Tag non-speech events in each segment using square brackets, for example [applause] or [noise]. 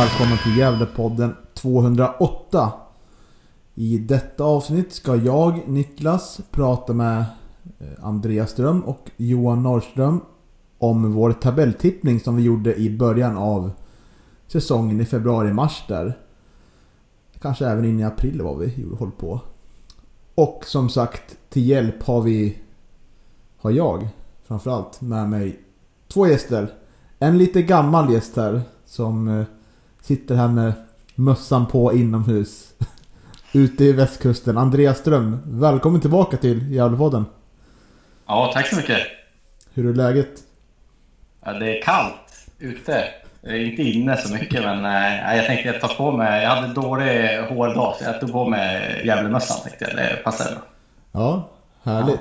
Välkommen till Gävlepodden 208. I detta avsnitt ska jag, Niklas, prata med eh, Andreas Ström och Johan Norrström om vår tabelltippning som vi gjorde i början av säsongen i februari-mars där. Kanske även in i april var vi håll höll på. Och som sagt, till hjälp har vi, har jag framförallt med mig två gäster. En lite gammal gäst här som eh, sitter här med mössan på inomhus. [laughs] Ute i västkusten. Andreas Ström. Välkommen tillbaka till Gävlepodden. Ja, tack så mycket. Hur är läget? Ja, det är kallt ute. Jag är inte inne så mycket, men eh, jag tänkte ta på mig... Jag hade dålig hårdag, så jag tog på mig Gävlemössan tänkte jag. Det passar bra. Ja, härligt.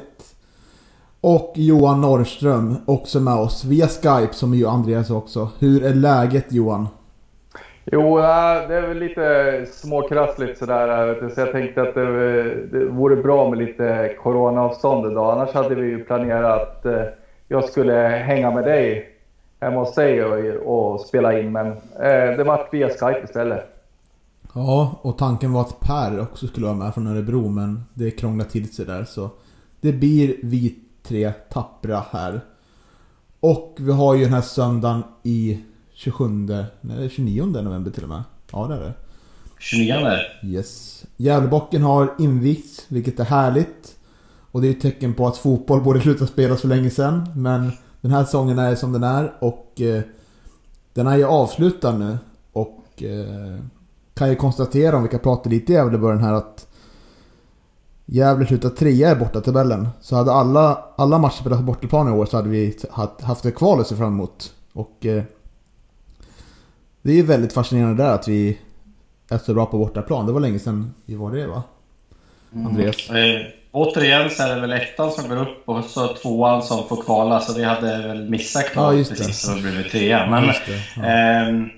Och Johan Norrström också med oss via Skype som ju Andreas också. Hur är läget Johan? Jo, det är väl lite småkrassligt sådär. vet du. Så jag tänkte att det, vore bra med lite coronaavstånd idag. Annars hade vi ju planerat att jag skulle hänga med dig hemma hos dig och, och spela in. Men eh, det vart via Skype istället. Ja, och tanken var att Per också skulle vara med från Örebro men det krånglade till sig där så det blir vi tre tappra här. Och vi har ju den här söndagen i 27, nej 29 november till och med. Ja det är det. 29 Yes. Gävlebocken har invigts, vilket är härligt. Och det är ett tecken på att fotboll borde sluta spelas för länge sedan. Men den här säsongen är som den är och eh, den är ju avslutad nu. Och eh, kan ju konstatera om vi kan prata lite i Gävleborgen här att Gävle slutar trea i bortatabellen. Så hade alla, alla matcher spelats på bortaplan i år så hade vi haft- haft ett kval att se fram emot. Och eh, det är ju väldigt fascinerande där att vi är så bra på bortaplan. Det var länge sedan vi var det va? Andreas? Eh, återigen så är det väl ettan som går upp och så tvåan som får kvala, så vi hade väl missat Ja, kval just det. precis och blivit trea. Men, Just det, ja. ehm,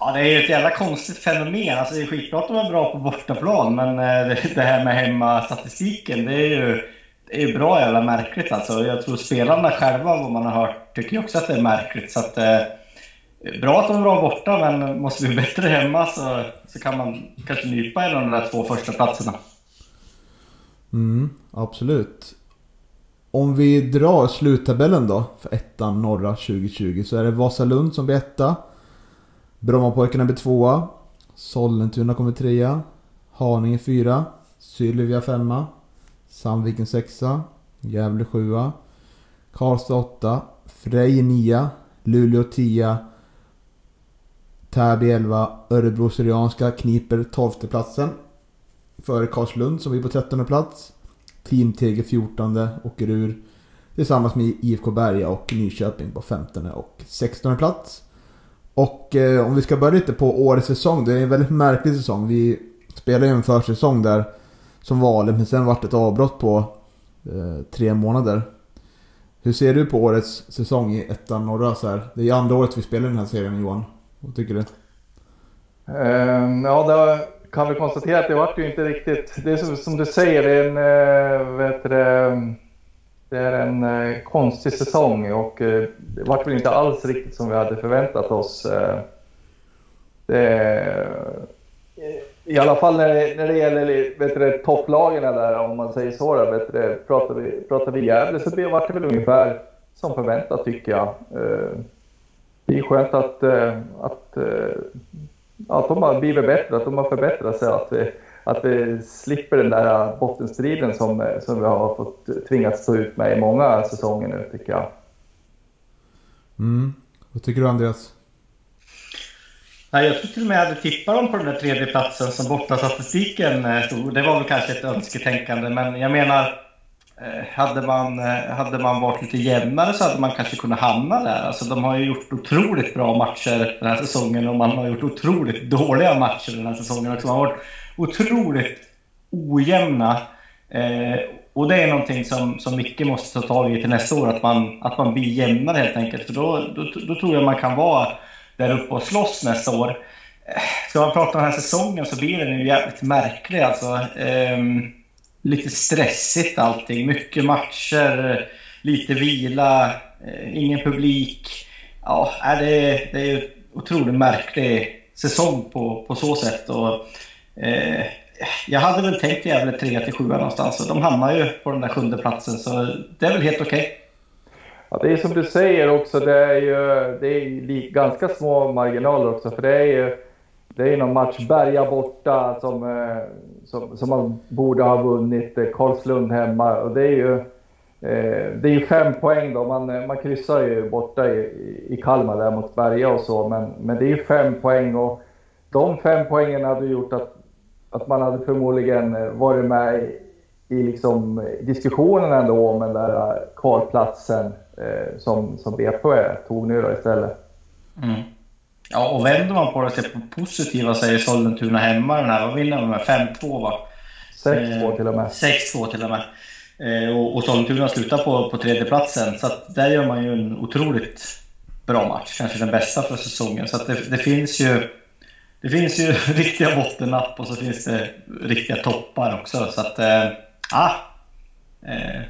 ja, det är ju ett jävla konstigt fenomen. Alltså, det är skitbra att de är bra på bortaplan, men eh, det, här med hemmastatistiken, det är ju det är ju bra jävla märkligt alltså. Jag tror spelarna själva, vad man har hört, tycker också att det är märkligt. Så att, eh, bra att de är bra borta, men måste vi bli bättre hemma så, så kan man kanske nypa en av de där två första platserna. Mm, absolut. Om vi drar sluttabellen då för ettan norra 2020 så är det Vasalund som blir etta. Brommapojkarna blir tvåa. Sollentuna kommer trea. Haninge fyra. Sylvia femma. Sandviken sexa. Gävle sjua. Karlstad åtta. Frej nia. Luleå tia. Täby 11. Örebro Syrianska kniper 12 platsen före Karlslund som är på 13 plats. Team Teger 14 åker ur tillsammans med IFK Berga och Nyköping på 15 och 16 plats. Och eh, om vi ska börja lite på årets säsong. Det är en väldigt märklig säsong. Vi spelade ju en försäsong där som vanligt men sen vart det ett avbrott på eh, tre månader. Hur ser du på årets säsong i ettan norra så här? Det är ju andra året vi spelar den här serien Johan. Vad tycker du? Ehm, ja, då kan vi konstatera att det vart ju inte riktigt... Det är som, som du säger, det är en, eh, vet du, det, är en eh, konstig säsong och eh, det vart väl inte alls riktigt som vi hade förväntat oss. Eh, det, I alla fall när det, när det gäller vet du, topplagen där, om man säger så. Där, vet du, pratar, vi, pratar vi Gävle så det vart det väl ungefär som förväntat tycker jag. Eh, det är skönt att, eh, att eh, att de har blivit bättre, att de har förbättrat sig. Att vi, att vi slipper den där bottenstriden som, som vi har fått tvingats stå ut med i många säsonger nu tycker jag. Mm. Vad tycker du Andreas? Nej, jag tror till och med jag hade tippat dem på den där tredje platsen som bortastatistiken eh, stod. Det var väl kanske ett önsketänkande, men jag menar eh, Eh, hade man, eh, hade man varit lite jämnare så hade man kanske kunnat hamna där. Alltså, de har ju gjort otroligt bra matcher den här säsongen och man har gjort otroligt dåliga matcher den här säsongen också. Man har varit otroligt ojämna. Eh, och det är någonting som, som Micke måste ta tag i till nästa år, att man, att man blir jämnare helt enkelt. För då, då, då tror jag man kan vara där uppe och slåss nästa år. Eh, ska man prata om den här säsongen så blir den ju jävligt märklig. Alltså, eh, lite stressigt allting. Mycket matcher, eh, lite vila, eh, ingen publik. Ja, det, är, det är en otroligt märklig säsong på, på så sätt. Och, eh, jag hade väl tänkt Gävle 3 till 7 någonstans och de hamnar ju på den där sjunde platsen så det är väl helt okej. Okay. Ja, det är som du säger också, det är ju det är ganska små marginaler också för det är ju det är någon match, Berga borta som, eh, som, som man borde ha vunnit, eh, Karlslund hemma och det är ju eh, det är ju fem poäng då, man, man kryssar ju borta i, i Kalmar där mot Berga och så men, men det är ju fem poäng och de fem poängen hade gjort att att man hade förmodligen varit med i, i liksom diskussionen ändå om den där kvalplatsen eh, som, som BP tog nu då istället. Mm. Ja, och vänder man på det på positiva säger Sollentuna hemma den här. Vad vinner de med? 5-2 va? 6-2 eh, till och med. 6-2 till och med. Eh, och, och Sollentuna slutar på, på tredjeplatsen. Så att där gör man ju en otroligt bra match. Kanske den bästa för säsongen. Så att det, det finns ju det finns ju [laughs] riktiga bottennapp och så finns det riktiga toppar också. Så att, äh, ah, eh,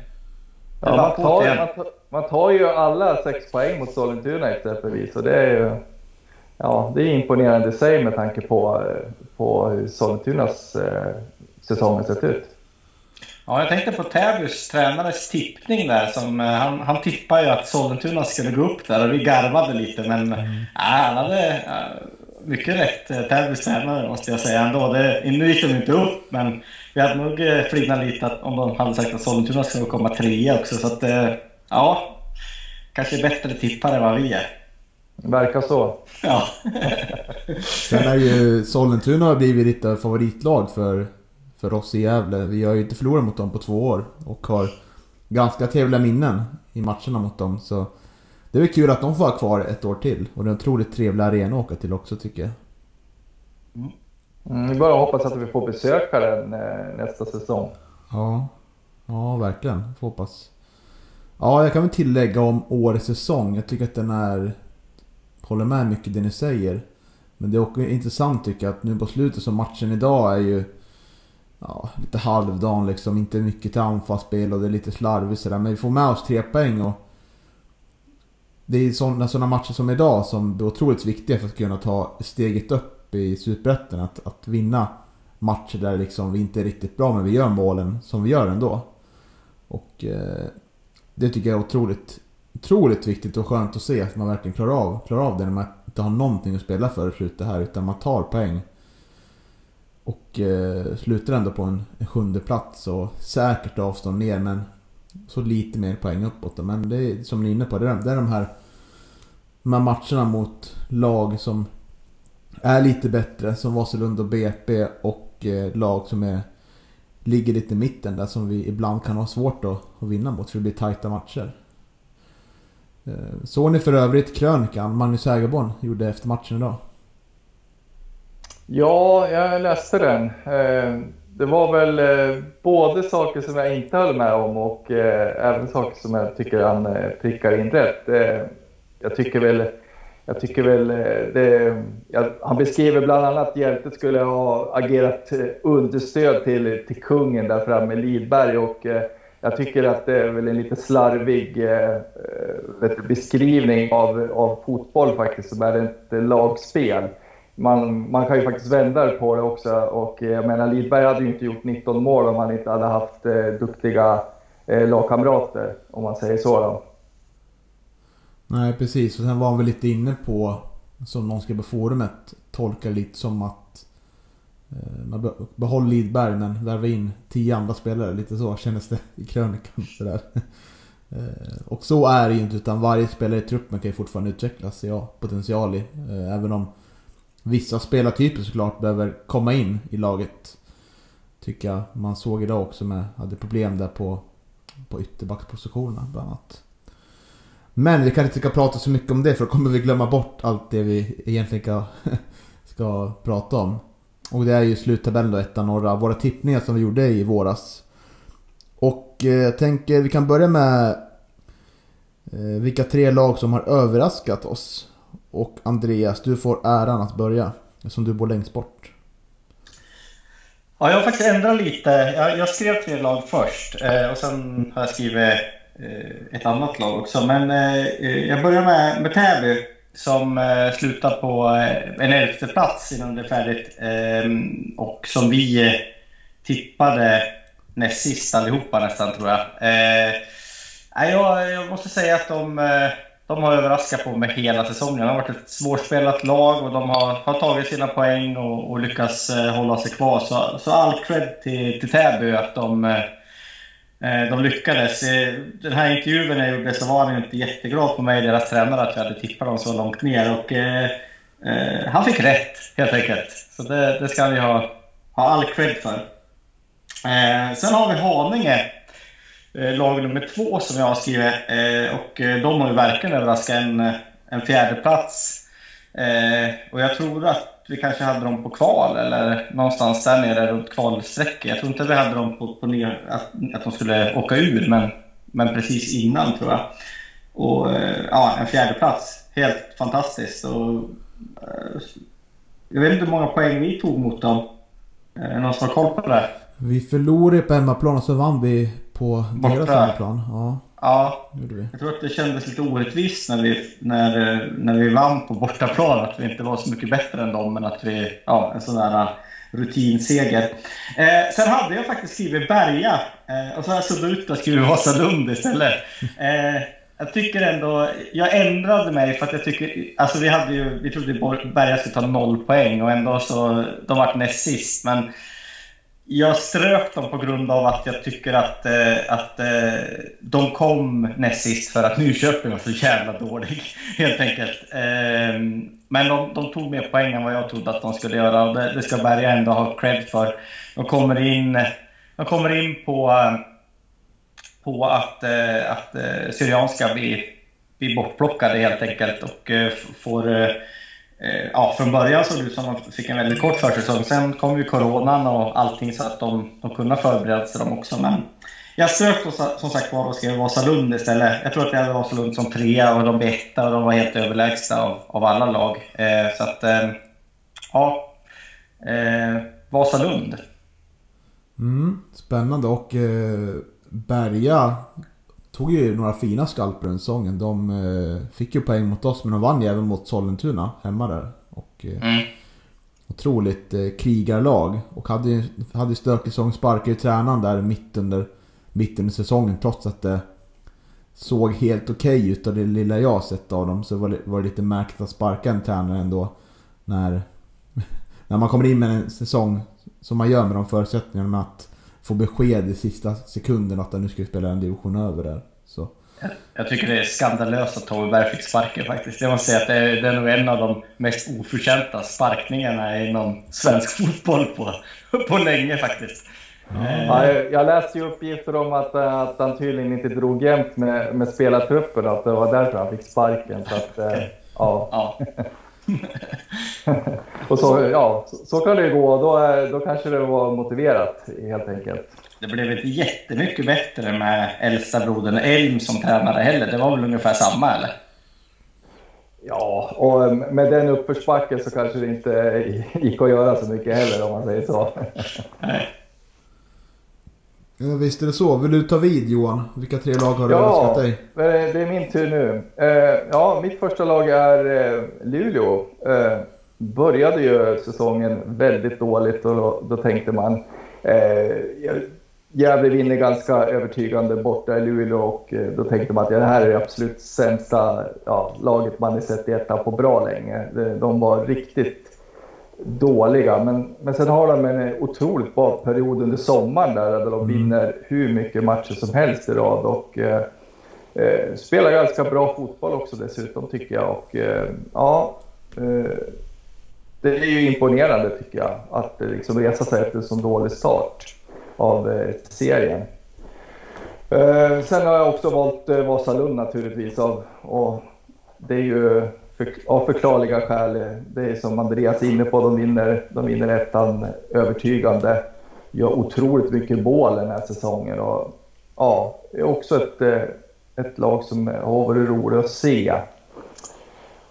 ja, man, tar, man, tar, man, tar, ju alla sex poäng mot Sollentuna exempelvis. Och det är ju ja, det är imponerande i sig med tanke på, på hur Sollentunas eh, säsong sett ut. Ja, jag tänkte på Täbys tränares tippning där. Som, eh, han, han tippade ju att Sollentuna skulle gå upp där och vi garvade lite. Men mm. äh, han hade, mycket rätt eh, tävlingstränare måste jag säga ändå. Det, nu gick de inte upp, men vi hade nog eh, flinat lite att, om de hade sagt att Sollentuna skulle komma trea också. Så att, eh, ja, kanske bättre tippare än vad vi är. Verkar så. Ja. [laughs] Sen är ju Sollentuna blivit lite favoritlag för, för oss i Gävle. Vi har ju inte förlorat mot dem på två år och har ganska trevliga minnen i matcherna mot dem. Så det är väl kul att de får vara kvar ett år till. Och det är en otroligt trevlig arena att åka till också tycker jag. Mm, vi bara hoppas att vi får besöka den eh, nästa säsong. Ja, ja verkligen. Får hoppas. Ja, jag kan väl tillägga om årets säsong. Jag tycker att den är... Håller med mycket det ni säger. Men det är också intressant tycker jag att nu på slutet så matchen idag är ju... Ja, lite halvdan liksom. Inte mycket till anfallsspel och det är lite slarvigt sådär. Men vi får med oss tre poäng och det är sådana, sådana matcher som idag som är otroligt viktiga för att kunna ta steget upp i Superettan. Att, att vinna matcher där liksom vi inte är riktigt bra men vi gör målen som vi gör ändå. Och eh, det tycker jag är otroligt, otroligt viktigt och skönt att se att man verkligen klarar av, klarar av det när man inte har någonting att spela för i slutet här utan man tar poäng. Och eh, slutar ändå på en, en sjunde plats och säkert avstånd ner men så lite mer poäng uppåt. Men det är som ni är inne på, det är, det är de här, de här matcherna mot lag som är lite bättre. Som Vasalund och BP och eh, lag som är, ligger lite i mitten där som vi ibland kan ha svårt att, att vinna mot för det blir tajta matcher. Eh, såg ni för övrigt krönikan Magnus Hägerborn gjorde efter matchen idag? Ja, jag läste den. Eh, det var väl eh, både saker som jag inte höll med om och även saker som jag tycker han prickar in rätt. Jag tycker väl, jag tycker väl det, han beskriver bland annat att Hjälte skulle ha agerat understöd till, till kungen där framme, Lidberg. Och, jag tycker att det är väl en lite slarvig beskrivning av, av fotboll faktiskt, som är ett lagspel man, man kan ju faktiskt vända på det också. Och jag menar, Lidberg hade ju inte gjort 19 mål om han inte hade haft eh, duktiga eh, lagkamrater, om man säger så. Då. Nej, precis. Och sen var han väl lite inne på, som någon skrev på forumet, tolkar lite som att eh, Eh, man behåll Lidberg men värva in tio andra spelare. Lite så kändes det i krönikan. [laughs] Sådär. Eh, och så är det ju inte, utan varje spelare i truppen kan ju fortfarande utvecklas, ja, potential i. Eh, även om vissa spelartyper såklart behöver komma in i laget. Tycker jag man såg idag också med, hade problem där på, på ytterbackspositionerna bland annat. Men vi kanske inte ska prata så mycket om det för då kommer vi glömma bort allt det vi egentligen ska, [laughs] ska prata om. Och det är ju sluttabellen då, ettan norra. Våra tippningar som vi gjorde i våras. Och eh, jag tänker vi kan börja med eh, vilka tre lag som har överraskat oss. Och Andreas, du får äran att börja. Eftersom du bor längst bort. Ja, jag har faktiskt ändrat lite. Jag, jag skrev tre lag först eh, och sen har jag skrivit eh, ett annat lag också. Men eh, eh jag börjar med, med Täby som eh, slutar på eh, en elfte plats innan det är färdigt. Eh, och som vi eh, tippade näst sist allihopa nästan tror jag. Eh, jag. Jag måste säga att de eh, de har överraskat på mig hela säsongen. Det har varit ett svårspelat lag och de har, har tagit sina poäng och, och lyckats eh, hålla sig kvar. Så, så all cred till, till Täby att de, eh, Eh, de lyckades. Eh, den här intervjun jag gjorde så var han inte jätteglad på mig, deras tränare, att jag hade tippat dem så långt ner. Och, eh, eh, han fick rätt, helt enkelt. Så det, det ska vi ha, ha all cred för. Eh, sen har vi Haninge Eh, lag nummer två som jag har skrivit. Eh, och de har ju verkligen överraskat en, en fjärde plats. Och jag tror att vi kanske hade dem på kval eller någonstans där nere runt kvalstrecket. Jag tror inte vi hade dem på, på ner, att, att de skulle åka ur, men, men precis innan tror jag. Och ja, en fjärde plats Helt fantastiskt. Och, jag vet inte hur många poäng vi tog mot dem. Är det någon som har koll på det? Vi förlorade på hemmaplan och så vann vi på Borta. deras hemmaplan. Ja. Ja, jag tror att det kändes lite orättvist när vi, när, när vi vann på bortaplan. Att vi inte var så mycket bättre än dem, men att vi... Ja, en sån där rutinseger. Eh, sen hade jag faktiskt skrivit Berga eh, och så har jag suddat ut och skrivit Vasalund istället. Eh, jag tycker ändå, jag ändrade mig för att jag tycker, alltså vi hade ju, vi trodde Berga skulle ta noll poäng och ändå så, de vart näst sist. Men jag strök dem på grund av att jag tycker att, eh, att eh, de kom näst sist för att Nyköping var så jävla dålig, [laughs] helt enkelt. Eh, men de, de, tog mer poäng än vad jag trodde att de skulle göra och det, det ska Berga ändå ha cred för. De kommer in, de kommer in på, på att, eh, att eh, Syrianska blir, blir bortplockade helt enkelt och eh, får Eh, Eh, ja, från början såg det ut som att de fick en väldigt kort försäsong. Sen kom ju coronan och allting så att de, de kunde förbereda sig de också. Men jag strök som sagt var och skrev Vasalund istället. Jag tror att jag hade Vasalund som trea och de blev etta och de var helt överlägsna av, av alla lag. Eh, så att, eh, ja. Eh, Vasalund. Mm, spännande och eh, Berga tog ju några fina skalper den säsongen. De eh, fick ju poäng mot oss men de vann ju även mot Sollentuna hemma där. Och, eh, mm. Otroligt eh, krigarlag. Och hade ju hade stökig säsong, sparkade ju tränaren där mitt under, mitt under säsongen trots att det såg helt okej okay ut av det lilla jag sett av dem. Så var det, var det lite märkligt att sparka en tränare ändå. När, [laughs] när man kommer in med en säsong som man gör med de förutsättningarna med att få besked i sista sekunden att nu ska vi spela en division över där. Så. Jag tycker det är skandalöst att Tove Berg fick sparken faktiskt. Jag måste säga att det är, det är nog en av de mest oförtjänta sparkningarna inom svensk [laughs] fotboll på, på länge faktiskt. Mm. Ja, jag läste ju uppgifter om att, att han tydligen inte drog jämnt med, med spelartruppen, att det var därför han fick sparken. Så att, okay. [laughs] ja. ja. [laughs] och så, ja, så, så, kan det gå. Då, då kanske det var motiverat helt enkelt. Det blev inte jättemycket bättre med äldsta brodern Elm som tränare heller. Det var väl ungefär samma eller? Ja, och med den uppförsbacken så kanske det inte gick att göra så mycket heller om man säger så. [laughs] Ja, visst är det så. Vill du ta vid Johan? Vilka tre lag har du ja, önskat dig? det är min tur nu. Eh, ja, mitt första lag är eh, Luleå. Eh, började ju säsongen väldigt dåligt och då, då tänkte man Gävle vinner ganska övertygande borta i Luleå och då tänkte man att det här är det absolut sämsta ja, laget man har sett i ettan på bra länge. De var riktigt dåliga. Men, men sen har de en otroligt bra period under sommaren där, där de mm. vinner hur mycket matcher som helst i rad. Och, eh, eh, spelar ganska bra fotboll också dessutom tycker jag. Och, eh, ja, eh, det är ju imponerande tycker jag att liksom resa sig efter en så dålig start av eh, serien. Eh, sen har jag också valt eh, Vasalund naturligtvis av, och det är ju för, av förklarliga skäl. Eh, det är som Andreas är inne på, de vinner, de vinner ettan övertygande. Gör otroligt mycket mål den här säsongen och ja, det är också ett, eh, ett lag som har varit roligt att se.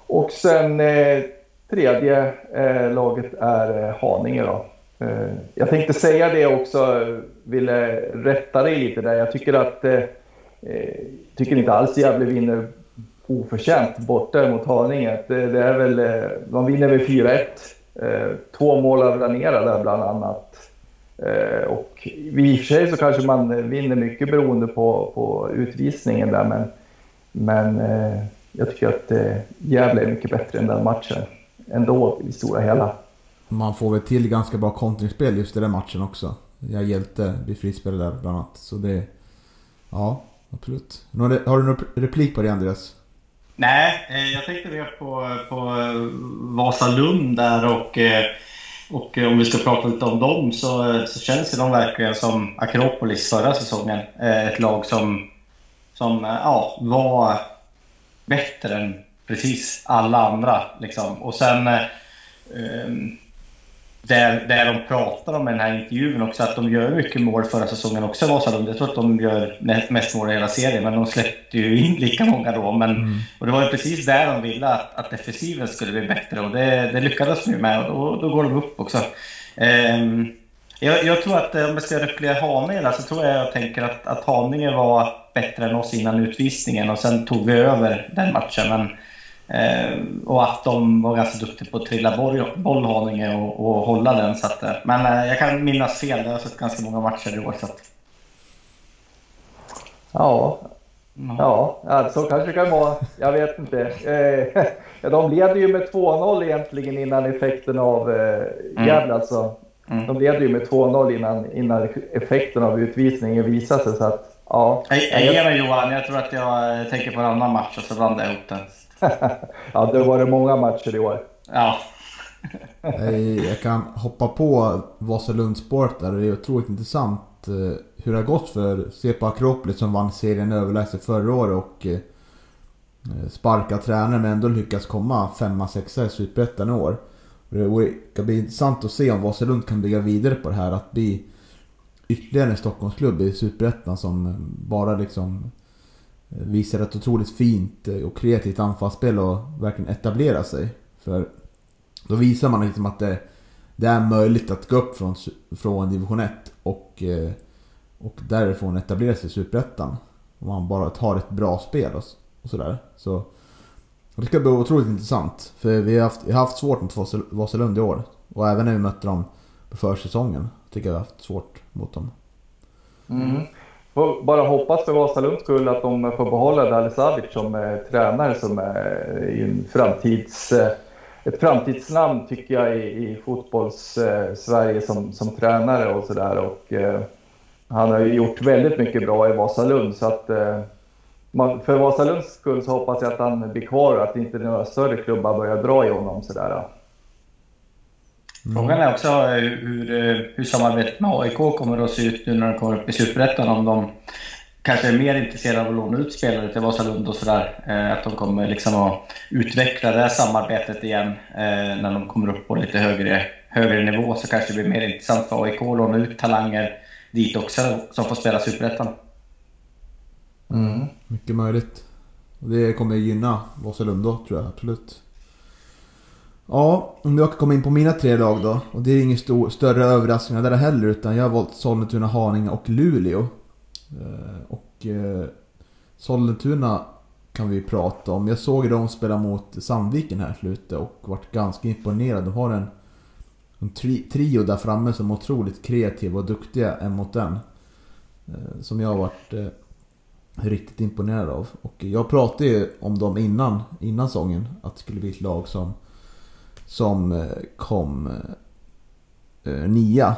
Och sen eh, tredje eh, laget är eh, Haninge då. Eh, jag tänkte säga det också, ville rätta dig lite där. Jag tycker att, eh tycker inte alls Gävle vinner oförtjänt borta mot Haninge. Det, det, är väl, eh, de vinner väl 4-1. Eh, två mål av Ranera där bland annat. Eh, och i och för sig så kanske man vinner mycket beroende på, på utvisningen där men, men jag tycker att Gävle är mycket bättre än den matchen ändå i stora hela. Man får väl till ganska bra kontringsspel just i den matchen också. Jag hjälte blir frispelare där bland annat. Så det... Ja, absolut. Har du någon replik på det Andreas? Nej, eh, jag tänkte mer på, på eh, Vasalund där och, eh, och om vi ska prata lite om dem så, så känns de verkligen som Akropolis förra säsongen. Ett lag som, som ja, var bättre än precis alla andra. Liksom. Och sen där, där de pratar om i den här intervjun också att de gör mycket mål förra säsongen också Vasalund. Jag tror att de gör mest mål i hela serien men de släppte ju in lika många då. Men, mm. Och det var ju precis där de ville att, att defensiven skulle bli bättre och det, det lyckades de med och då, då går de upp också. Um, jag, jag, tror att om jag ska repliera Haninge så tror jag jag tänker att, att Haninge var bättre än oss innan utvisningen och sen tog vi över den matchen. Men Eh, och att de var ganska duktiga på att trilla boll, boll Haninge och, och hålla den. Så att, eh, men eh, jag kan minnas fel, jag har sett ganska många matcher i år. Så att... Ja, Ja, ja, så kanske det kan vara. Jag vet inte. Eh, [laughs] de leder ju med 2-0 egentligen innan effekten av eh, mm. Gävle. Alltså. Mm. De leder ju med 2-0 innan, innan effekten av utvisningen visade sig. Så att, ja. Ger mig Johan, jag tror att jag tänker på en annan match och så blandar jag ihop den. Ja, det var det många matcher i år. Ja. jag kan hoppa på Vasalundsspåret där. Det är otroligt intressant eh, hur det har gått för Sepa Akropolis som vann serien överlägset förra året och eh, sparka tränare men ändå lyckas komma femma, sexa i Superettan i år. Det ska bli intressant att se om Vasalund kan bygga vidare på det här att bli ytterligare en Stockholmsklubb i Superettan som bara liksom Eh, visar ett otroligt fint eh, och kreativt anfallsspel och verkligen etablerar sig. För då visar man liksom att det, det är möjligt att gå upp från, från division 1 och, eh, och därifrån etablera sig i Superettan. Om man bara tar ett bra spel och, och sådär. Så det ska bli otroligt intressant. För vi har haft, vi har haft svårt mot Vasalund i år. Och även när vi mötte dem på försäsongen. Tycker jag vi har haft svårt mot dem. Mm. Får bara hoppas för Vasalunds skull att de får behålla Dali Sabic som eh, tränare som eh, är en framtids, eh, ett framtidsnamn tycker jag i, i fotbolls-Sverige eh, som, som tränare och sådär. eh, han har ju gjort väldigt mycket bra i Vasalund så att eh, man, för Vasalunds skull så hoppas jag att han blir kvar och att inte några större klubbar börjar dra i honom sådär. Mm. Frågan är också hur, hur samarbetet med AIK kommer att se ut nu när de kommer upp i Superettan. Om de kanske är mer intresserade av att låna ut spelare till Vasalund och sådär. Eh, att de kommer liksom att utveckla det här samarbetet igen eh, när de kommer upp på lite högre, högre nivå. Så kanske det blir mer intressant för AIK att låna ut talanger dit också som får spela Superettan. Mm. Mycket möjligt. Det kommer gynna Vasalund då tror jag absolut. Ja, om jag kommer in på mina tre lag då. Och det är ingen stor, större överraskning där heller utan jag har valt Sollentuna, Haninge och Luleå. Eh, och eh, Sollentuna kan vi prata om. Jag såg dem spela mot Sandviken här i slutet och varit ganska imponerad. De har en, en tri, trio där framme som är otroligt kreativa och duktiga en mot en. Eh, som jag har varit eh, riktigt imponerad av. Och jag pratade ju om dem innan, innan sången. Att det skulle bli ett lag som som eh, kom eh, nia.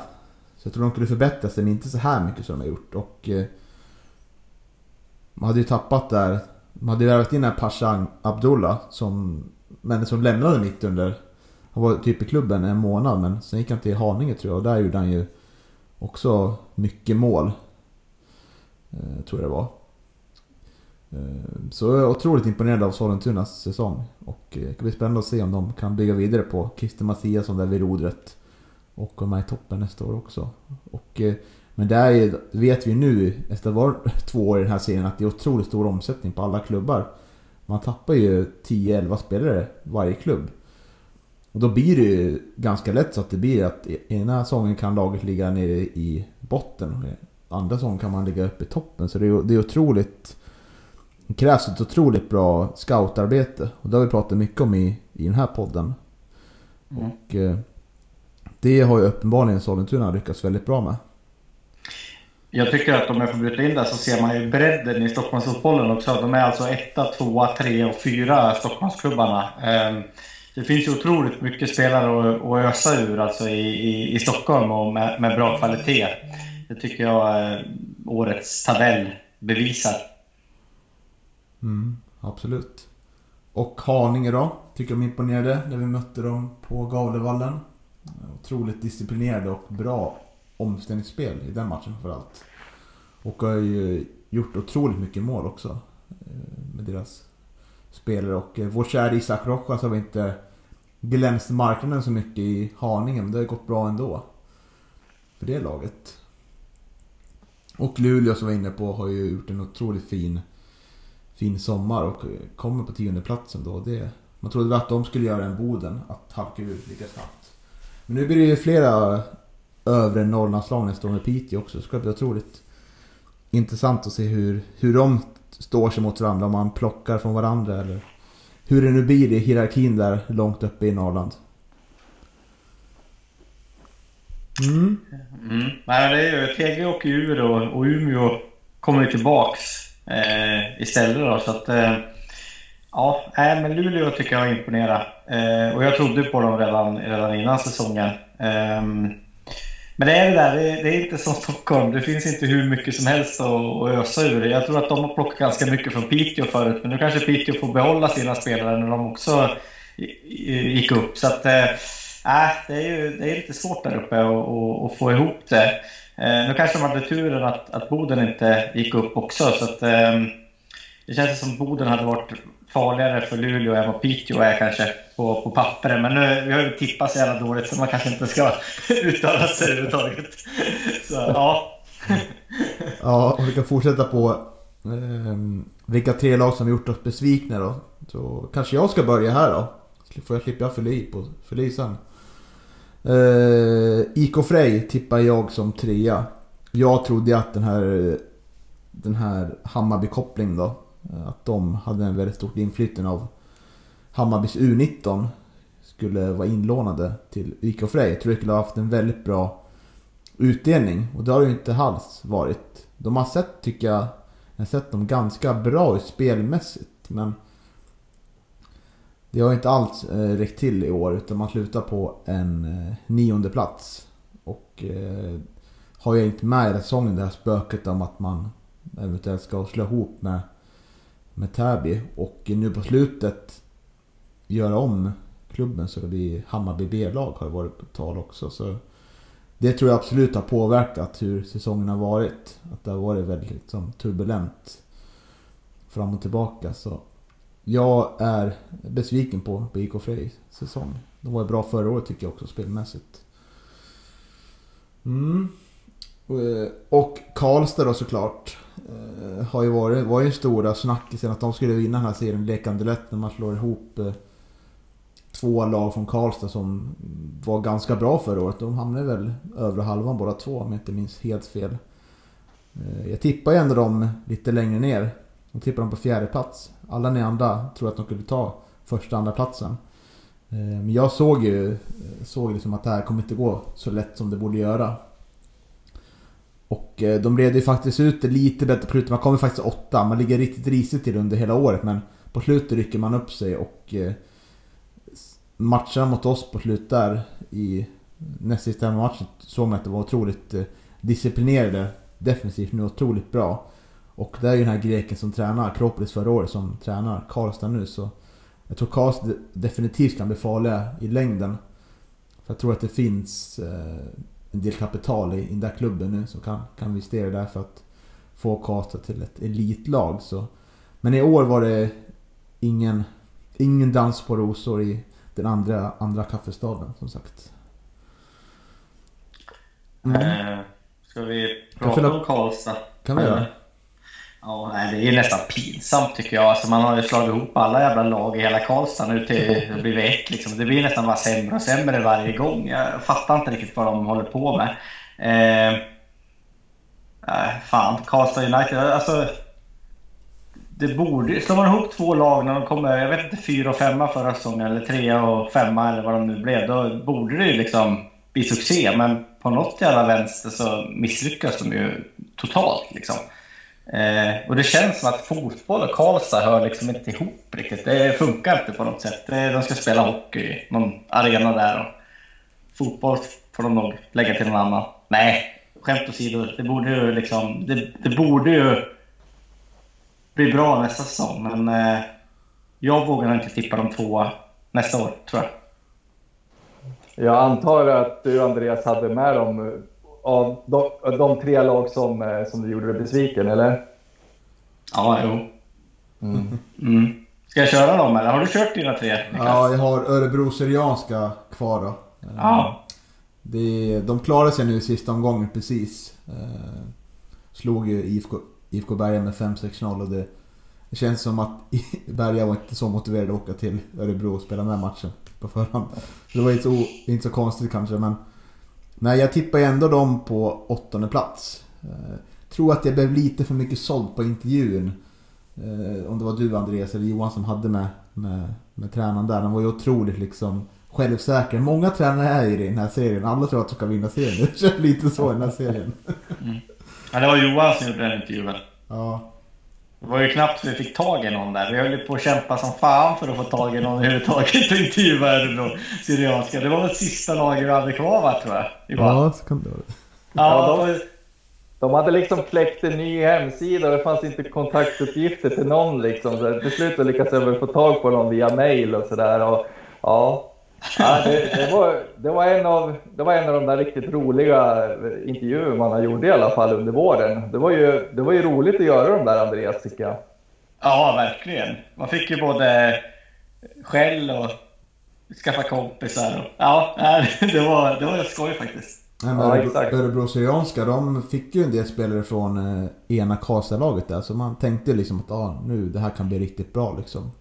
Så jag tror de kunde förbättra sig, men inte så här mycket som de har gjort. Och eh, man hade ju tappat där, man hade ju värvat in den här Pashan Abdullah som, men som lämnade mitt under Han var typ i klubben en månad men sen gick han till Haninge tror jag och där gjorde han ju också mycket mål. Eh, tror jag det var. Eh, så jag är otroligt imponerad av Sollentunas säsong. Och eh, det kan bli spännande att se om de kan bygga vidare på Christer Mattiasson där vid rodret. Och komma i toppen nästa år också. Och, eh, men det är vet vi nu efter att ha varit två år i den här serien att det är otroligt stor omsättning på alla klubbar. Man tappar ju 10-11 spelare varje klubb. Och då blir det ju ganska lätt så att det blir att e-, ena säsongen kan laget ligga nere i botten. Andra säsongen kan man ligga uppe i toppen. Så det är, det är otroligt... Det krävs ett otroligt bra scoutarbete. Och det har vi pratat mycket om i, i den här podden. Mm. Och eh, det har ju uppenbarligen Sollentuna lyckats väldigt bra med. Jag tycker att om jag får bryta in där så ser man ju bredden i Stockholmsfotbollen också. De är alltså etta, tvåa, tre och fyra Stockholmsklubbarna. Ehm, Det finns ju otroligt mycket spelare att, ösa ur alltså i, i, i Stockholm och med, med bra kvalitet. Det tycker jag eh, årets tabell bevisar. Mm, absolut. Och Haninge då? Tycker de imponerade när vi mötte dem på Gavlevallen. Otroligt disciplinerade och bra omställningsspel i den matchen framförallt. Och har ju gjort otroligt mycket mål också. Eh, med deras spelare. Och eh, vår kära Isak Rojas har vi inte glänst marknaden så mycket i Haninge. Men det har ju gått bra ändå. För det laget. Och Luleå som vi var inne på har ju gjort en otroligt fin fin sommar och kommer på tionde platsen då. Det, man trodde väl att de skulle göra en Boden, att halka ut lika snabbt. Men nu blir det ju flera övre Norrlandslag nästa år med Piteå också. Det ska bli otroligt intressant att se hur, hur de står sig mot varandra. Om man plockar från varandra eller hur det nu blir i hierarkin där långt uppe i Norrland. Mm. Mm. Nej, det är ju TG åker ur och, och Umeå kommer ju tillbaks eh, istället då. Så att, eh, ja, äh, men Luleå tycker jag imponerar. Eh, och jag trodde på dem redan, redan innan säsongen. Ehm, men det är det där, det är, det är inte som Stockholm. Det finns inte hur mycket som helst att, att ösa ur. Jag tror att de har plockat ganska mycket från Piteå förut, men nu kanske Piteå får behålla sina spelare när de också gick upp. Så att, eh, äh, det, är ju, det är lite svårt där uppe att, att, att få ihop det. Eh, nu kanske de hade turen att, att Boden inte gick upp också, så att eh, det känns som Boden hade varit farligare för Luleå än vad Piteå är kanske på, på pappret. Men nu, vi har ju tippat så jävla dåligt så man kanske inte ska [laughs] uttala sig överhuvudtaget. Så ja. Ja, och vi kan fortsätta på eh, vilka tre lag som gjort oss besvikna då. Så kanske jag ska börja här då. Får jag slippa fylla i fylla i sen. Eh, IK Frej tippar jag som trea. Jag trodde att den här, den här Hammarby-kopplingen då. Att de hade en väldigt stort inflytande av Hammarbys U19. Skulle vara inlånade till IK Frej. Jag tror det skulle ha haft en väldigt bra utdelning. Och det har det ju inte alls varit. De har sett, tycker jag, jag har sett dem ganska bra ut spelmässigt. Men det har inte alls eh, räckt till i år. Utan man slutar på en eh, nionde plats. Och eh, har ju inte med i säsongen det här spöket om att man eventuellt ska slå ihop med, med Täby. Och nu på slutet göra om klubben så det blir Hammarby B-lag har det varit på tal också. Så det tror jag absolut har påverkat hur säsongen har varit. Att det har varit väldigt liksom, turbulent fram och tillbaka. Så jag är besviken på IK Fredriks säsong. De var ju bra förra året tycker jag också spelmässigt. Mm. Eh, och Karlstad då såklart. Eh, har ju varit, var ju stora snackisen att de skulle vinna den här serien lekande lätt när man slår ihop eh, två lag från Karlstad som var ganska bra förra året. De hamnade väl övre halvan båda två om jag inte minns helt fel. Jag tippar ju ändå dem lite längre ner. De tippar dem på fjärde plats. Alla ni andra tror att de skulle ta första andra platsen. Eh, men jag såg ju eh, såg liksom att det här kommer inte gå så lätt som det borde göra. Och eh, de redde ju faktiskt ut det lite bättre på slutet. Man kommer faktiskt åtta. Man ligger riktigt risigt till under hela året men på slutet rycker man upp sig och matcherna mot oss på slutet där i näst sista matchen såg man att det var otroligt disciplinerade defensivt nu otroligt bra. Och det är ju den här greken som tränar Akropolis förra året som tränar Karlstad nu så Jag tror Karlstad definitivt kan bli farliga i längden. För jag tror att det finns eh, en del kapital i, i den där klubben nu som kan, kan investera där för att få Karlstad till ett elitlag. Så. Men i år var det ingen, ingen dans på rosor i den andra, andra kaffestaden som sagt. Mm. Eh, ska vi prata om Karlstad? Kan vi göra. Ja, det är nästan pinsamt tycker jag. Alltså, man har ju slagit ihop alla jävla lag i hela Karlstad nu till det [laughs] blir ett. Liksom. Det blir nästan bara sämre och sämre varje gång. Jag fattar inte riktigt vad de håller på med. Eh, fan, Karlstad United. Alltså, det borde, slår man ihop två lag när de kommer, jag vet inte, fyra och femma förra säsongen eller trea och femma eller vad de nu blev. Då borde det ju liksom bli succé. Men på något jävla vänster så misslyckas de ju totalt. Liksom. Eh, och det känns som att fotboll och Karlstad hör liksom inte ihop riktigt. Det funkar inte på något sätt. de ska spela hockey i någon arena där. Och fotboll får de nog lägga till någon annan. Nej, skämt åsido. Det borde ju liksom... Det, det borde ju bli bra nästa säsong, men eh, jag vågar inte tippa de två nästa år, tror jag. Jag antar att du Andreas hade med dem eh, av de, de tre lag som, eh, som du gjorde dig besviken, eller? Ja, jo. Mm. Mm. Ska jag köra dem eller? Har du kört dina tre? Ja, jag har Örebro Syrianska kvar då. Ja. Det, de klarade sig nu i sista omgången precis. Eh, slog ju IFK, IFK Berga med 5-6-0 och det, det känns som att [laughs] Berga var inte så motiverade att åka till Örebro och spela den här matchen på förhand. Så det var inte så, inte så konstigt kanske men Nej, jag tippar ändå dem på åttonde plats. Eh, tror att det blev lite för mycket sålt på intervjun. Eh, om det var du Andreas eller Johan som hade med, med, med tränaren där. De var ju otroligt liksom självsäkra. Många tränare är i den här serien. Alla tror att de ska vinna serien. [laughs] Det känns lite så i den här serien. Mm. Ja, det var Johan som gjorde den intervjun. Ja. Det var ju knappt vi fick tag i någon där. Vi höll ju på att kämpa som fan för att få tag i någon överhuvudtaget och [laughs] intervjua Örebro Syrianska. Det var väl sista laget vi hade kvar va, tror jag? Ja, så kan det vara. Ja, de, de hade liksom kläckt en ny hemsida och det fanns inte kontaktuppgifter till någon liksom. Så till slut lyckades jag väl få tag på någon via mail och sådär. Ja, Ja, det, det, var, det, var en av, det var en av de där riktigt roliga intervjuer man har gjort i alla fall under våren. Det var ju, det var ju roligt att göra de där Andreas tycker jag. Ja, verkligen. Man fick ju både skäll och skaffa kompisar. Och, ja, [laughs] det var, det var skoj faktiskt. Men ja, Örebro Syrianska, de fick ju en del spelare från eh, ena Karlstad-laget där. Så man tänkte liksom att ah, nu, det här kan bli riktigt bra liksom.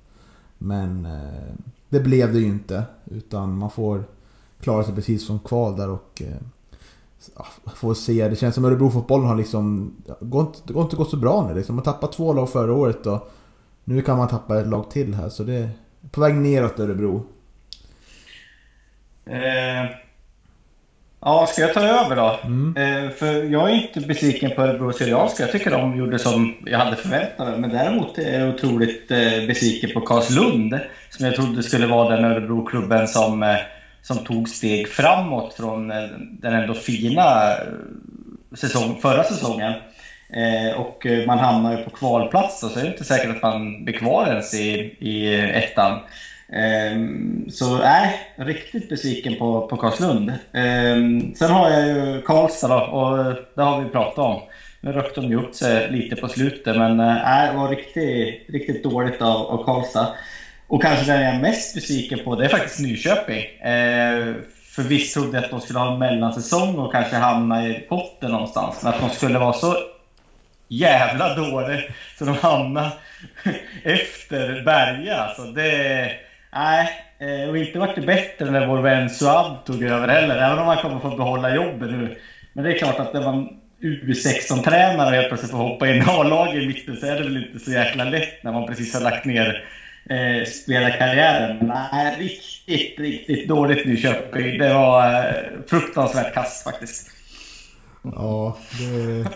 Men eh, det blev det ju inte. Utan man får klara sig precis som kval där och... Eh, ah, får se. Det känns som Örebro-fotbollen har liksom... Det går inte, det går inte gått så bra nu liksom. Man tappade två lag förra året och... Nu kan man tappa ett lag till här så det... Är på väg neråt Örebro. Eh, Ja, ska jag ta över då? Mm. Eh, för jag är inte besviken på Örebro Syrianska. Jag tycker de gjorde som jag hade förväntat mig. Men däremot är jag otroligt eh, besviken på Karlslund. Som jag trodde skulle vara den Örebro-klubben som, eh, som tog steg framåt från eh, den ändå fina eh, säsong, förra säsongen. Eh, och man hamnar ju på kvalplats så är det inte säkert att man blir kvar ens i, i ettan. Ehm, så nej, riktigt besviken på, på Karlslund. Ehm, sen har jag ju Karlstad då, och eh, det har vi pratat om. Nu rökte de ju upp sig lite på slutet, men eh, nej, det var riktigt, riktigt dåligt av, av Karlstad. Och kanske den jag är mest besviken på, det är faktiskt Nyköping. Eh, för visst trodde jag att de skulle ha en mellansäsong och kanske hamna i potten någonstans. Men att de skulle vara så jävla dåliga så de hamnade [laughs] efter Berga. Alltså det, Nej, eh, och inte vart det bättre när vår vän Suad tog över heller. Även om han kommer få behålla jobbet nu. Men det är klart att det var U16-tränare och helt plötsligt får hoppa in i A-laget i mitten så är det väl inte så jäkla lätt när man precis har lagt ner eh, spelarkarriären. Men nej, riktigt, riktigt dåligt Nyköping. Det var eh, fruktansvärt kast faktiskt. Ja, det...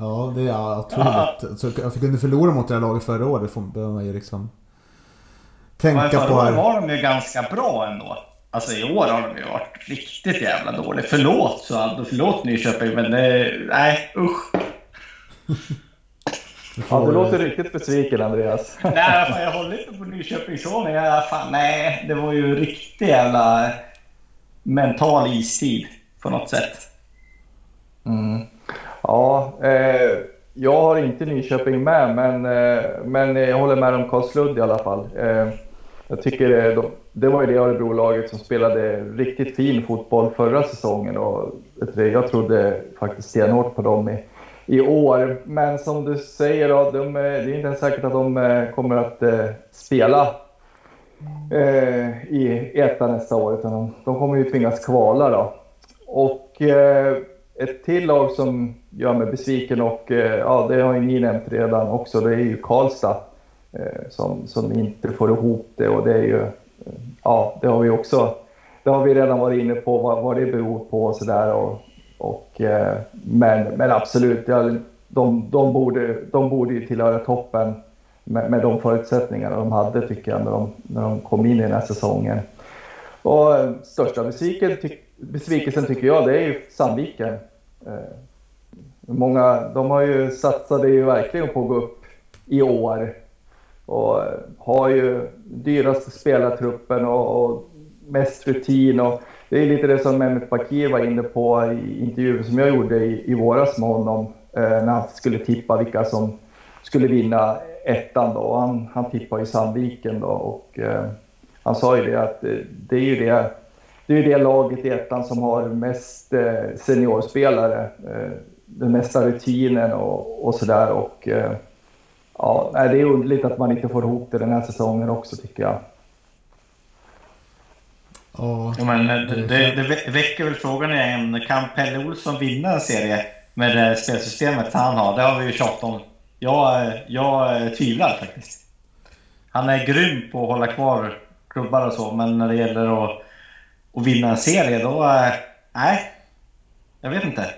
Ja, det är otroligt. Så jag fick kunde förlora mot det här laget förra året. Det behöver man ju liksom tänka Men förra året var de ju ganska bra ändå. Alltså i år har de ju varit riktigt jävla dåliga. Förlåt Suad och förlåt Nyköping, men det, nej usch. Ja, du låter riktigt besviken Andreas. nej, fan, jag håller inte på Nyköpingssonen. Jag, fan, nej, det var ju riktig jävla mental istid på något sätt. Mm. Ja, eh, jag har inte Nyköping med, men, eh, men jag håller med om Karlslund i alla fall. Eh, jag tycker det, de, det var ju det Örebro-laget som spelade riktigt fin fotboll förra säsongen och jag trodde faktiskt stenhårt på dem i, i år. Men som du säger, då, de, eh, det är inte ens säkert att de eh, kommer att spela eh, i ettan nästa år, utan de, de, kommer ju tvingas kvala. Då. Och eh, ett till lag som gör mig besviken, och eh, ja, det har ju ni nämnt redan också, det är ju Karlstad Eh, som, som inte får ihop det. Och det är ju, eh, ja, det har vi också det har vi redan varit inne på vad, vad det beror på och sådär. Och, och, eh, men, men absolut, de, de, borde, de borde ju tillhöra toppen med, med de förutsättningarna de hade tycker jag när de, när de kom in i den här säsongen. Och eh, största besviken, ty, besvikelsen tycker jag det är ju Sandviken. Eh, många, de har ju satsade ju verkligen på att gå upp i år och har ju dyraste spelartruppen och, och mest rutin. Och det är lite det som Mehmet Bakir var inne på i intervjun som jag gjorde i, i våras med honom eh, när han skulle tippa vilka som skulle vinna ettan. Då. Han, han tippade ju Sandviken då, och eh, han sa ju det att det, det är ju det det är det laget i ettan som har mest eh, seniorspelare, eh, den mesta rutinen och, och sådär. Och, eh, ja, det är underligt att man inte får ihop det den här säsongen också tycker jag. Ja, men det, det, det väcker väl frågan igen. Kan Pelle Olsson vinna en serie med det spelsystemet han har? Det har vi ju tjatat om. Jag, jag tvivlar faktiskt. Han är grym på att hålla kvar klubbar och så, men när det gäller att, att vinna en serie då... Nej, jag vet inte.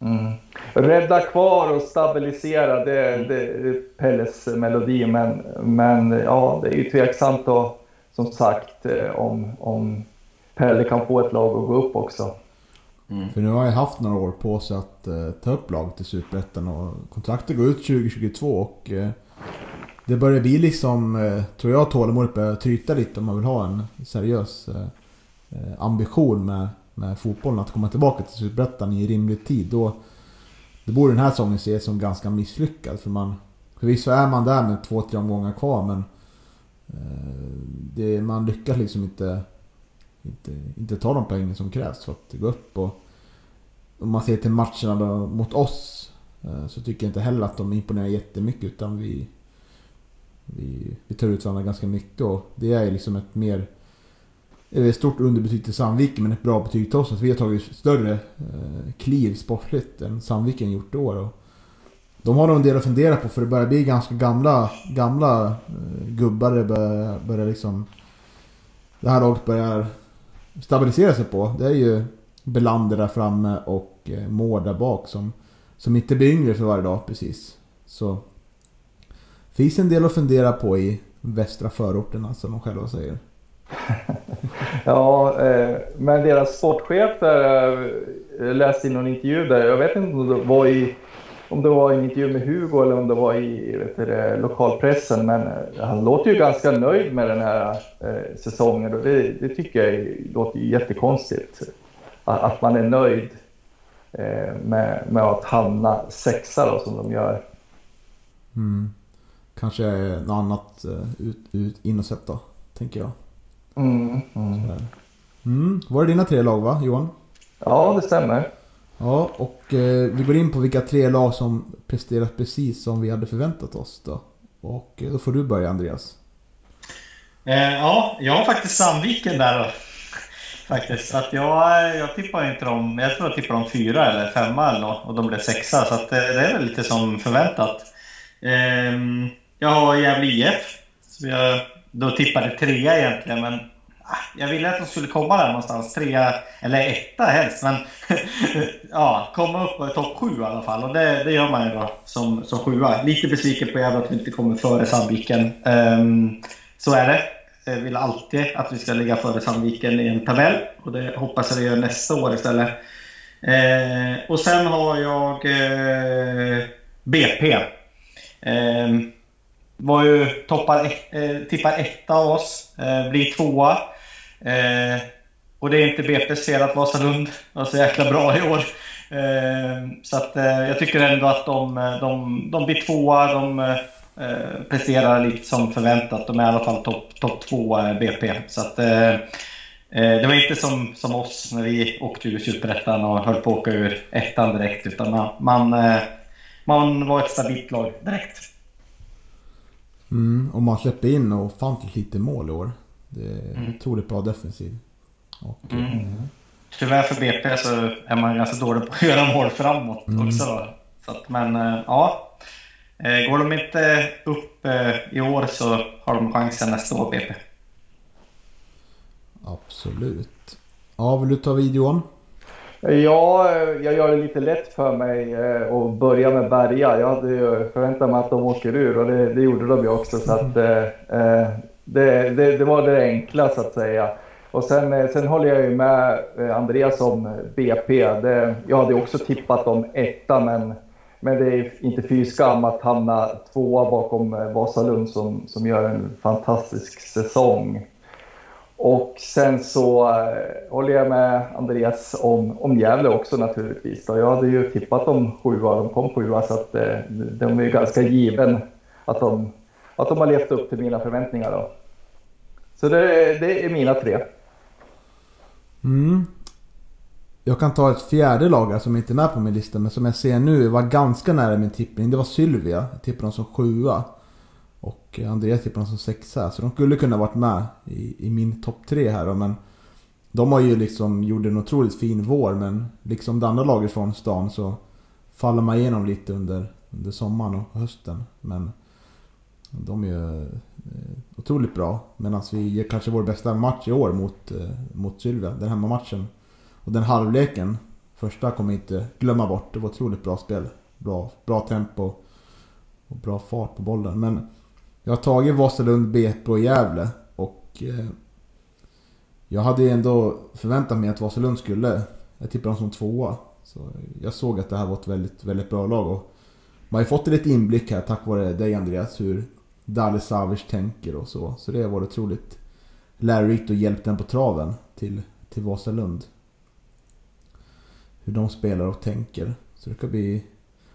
Mm. Rädda kvar och stabilisera, det, det är Pelles melodi. Men, men ja, det är ju tveksamt då, som sagt eh, om, om Pelle kan få ett lag att gå upp också. Mm. För nu har jag haft några år på sig att uh, ta upp laget i Superettan och kontraktet går ut 2022 och uh, det börjar bli liksom, uh, tror jag, tålamodet börjar tryta lite om man vill ha en seriös ambition med, med fotbollen att komma tillbaka till Superettan i rimlig tid. Då, det borde den här säsongen ses som ganska misslyckad för man... Förvisso är man där med två, tre omgångar kvar men... Eh, det, man lyckas liksom inte inte, inte ta de poängen som krävs för att gå upp. Och om man ser till matcherna mot oss eh, så tycker jag inte heller att de imponerar jättemycket utan vi, vi, vi tar ut varandra ganska mycket och det är liksom ett mer ett stort underbetyg till Sandviken men ett bra betyg till oss. Att vi har tagit större eh, kliv sportligt än Sandviken gjort i år. Och de har nog en del att fundera på för det börjar bli ganska gamla, gamla eh, gubbar. Det börjar, börjar liksom... Det här laget börjar stabilisera sig på. Det är ju Belander där framme och eh, Mård där bak som, som inte blir yngre för varje dag precis. Så finns en del att fundera på i västra förorterna alltså, som de själva säger. [laughs] ja, eh, men deras sportchef där, jag läste i någon intervju där, jag vet inte om det var i om det var en intervju med Hugo eller om det var i vet du, lokalpressen. Men eh, han låter ju ganska nöjd med den här eh, säsongen och det, det, tycker jag låter jättekonstigt. Att man är nöjd eh, med, med att hamna sexa då, som de gör. Mm. Kanske något annat eh, ut, ut, in och sätta, tänker jag. Mm, mm. Var det dina tre lag va, Johan? Ja, det stämmer. Ja, och eh, vi går in på vilka tre lag som presterat precis som vi hade förväntat oss då. Och eh, då får du börja Andreas. Eh, ja, jag har faktiskt Sandviken där då. [laughs] Faktiskt. Så att jag, jag tippar inte dem, jag tror jag tippar dem fyra eller femma eller något och de blev sexa. Så att eh, det är väl lite som förväntat. Eh, jag har Gävle IF. Så jag då tippade trea egentligen, men ah, jag ville att de skulle komma där någonstans, trea eller etta helst. Men [laughs] ja, komma upp i topp sju i alla fall. Och det, det gör man ju då som, som sjua. Lite besviken på Gävle att vi inte kommer före Sandviken. Um, så är det. Jag vill alltid att vi ska ligga före Sandviken i en tabell. Och det hoppas jag vi gör nästa år istället. Uh, och sen har jag uh, eh, BP. Eh, var ju toppar, eh, tippar etta av oss, eh, blir tvåa. Eh, och det är inte BP's fel att Vasalund var så jäkla bra i år. Eh, så att, eh, jag tycker ändå att de, eh, de, de blir tvåa, de eh, presterar lite som förväntat. De är i alla fall topp top två eh, BP. Så att, eh, det var inte som, som oss när vi åkte ur Superettan och höll på att åka ur ettan direkt. Utan man, man, man var ett stabilt lag direkt. Mm, och man släpper in ofantligt lite mål i år. Det är mm. otroligt bra defensiv. Och, mm. Eh, Tyvärr för BP så är man ganska dålig på att [laughs] göra mål framåt mm. också. Så att, men eh, ja, eh, går de inte upp i år så har de chansen nästa år BP. Absolut. Ja, vill du ta videon? Ja, eh, jag gör det lite lätt för mig eh, och börja med Berga. Jag hade ju förväntat mig att de åker ur och det, det gjorde de ju också. Så att, eh, eh det, det, det, var det enkla så att säga. Och sen, sen håller jag ju med Andreas om BP. Det, jag hade också tippat om etta, men, men det är inte fy skam att hamna tvåa bakom Vasalund som, som gör en fantastisk säsong. Och sen så eh, håller jag med Andreas om, om Gävle också naturligtvis. Då. Jag hade ju tippat dem sjua, de kom sjua så att eh, de är ju ganska given att de, att de har levt upp till mina förväntningar. Då. Så det, det är mina tre. Mm. Jag kan ta ett fjärde lag som inte är med på min lista men som jag ser nu var ganska nära min tippning. Det var Sylvia. Jag tippade dem som sjua. Och Andreas tippar dem som sexa. Så de skulle kunna varit med i, i min topp tre här då, men de har ju liksom gjort en otroligt fin vår men liksom det andra laget från stan så faller man igenom lite under, under sommaren och hösten. Men de är ju otroligt bra. Medan vi gör kanske vår bästa match i år mot, eh, mot Sylvia. Den hemmamatchen. Och den halvleken. Första kommer jag inte glömma bort. Det var otroligt bra spel. Bra, bra tempo. Och bra fart på bollen. Men jag har tagit Vasalund, BP och Gävle. Och eh, jag hade ändå förväntat mig att Vasalund skulle... Jag tippade dem som tvåa. Så jag såg att det här var ett väldigt, väldigt bra lag. Och man har ju fått lite inblick här tack vare dig Andreas. Hur, Dali Savic tänker och så. Så det har varit otroligt lärorikt och hjälpt den på traven till, till Vasalund. Hur de spelar och tänker. Så det ska bli...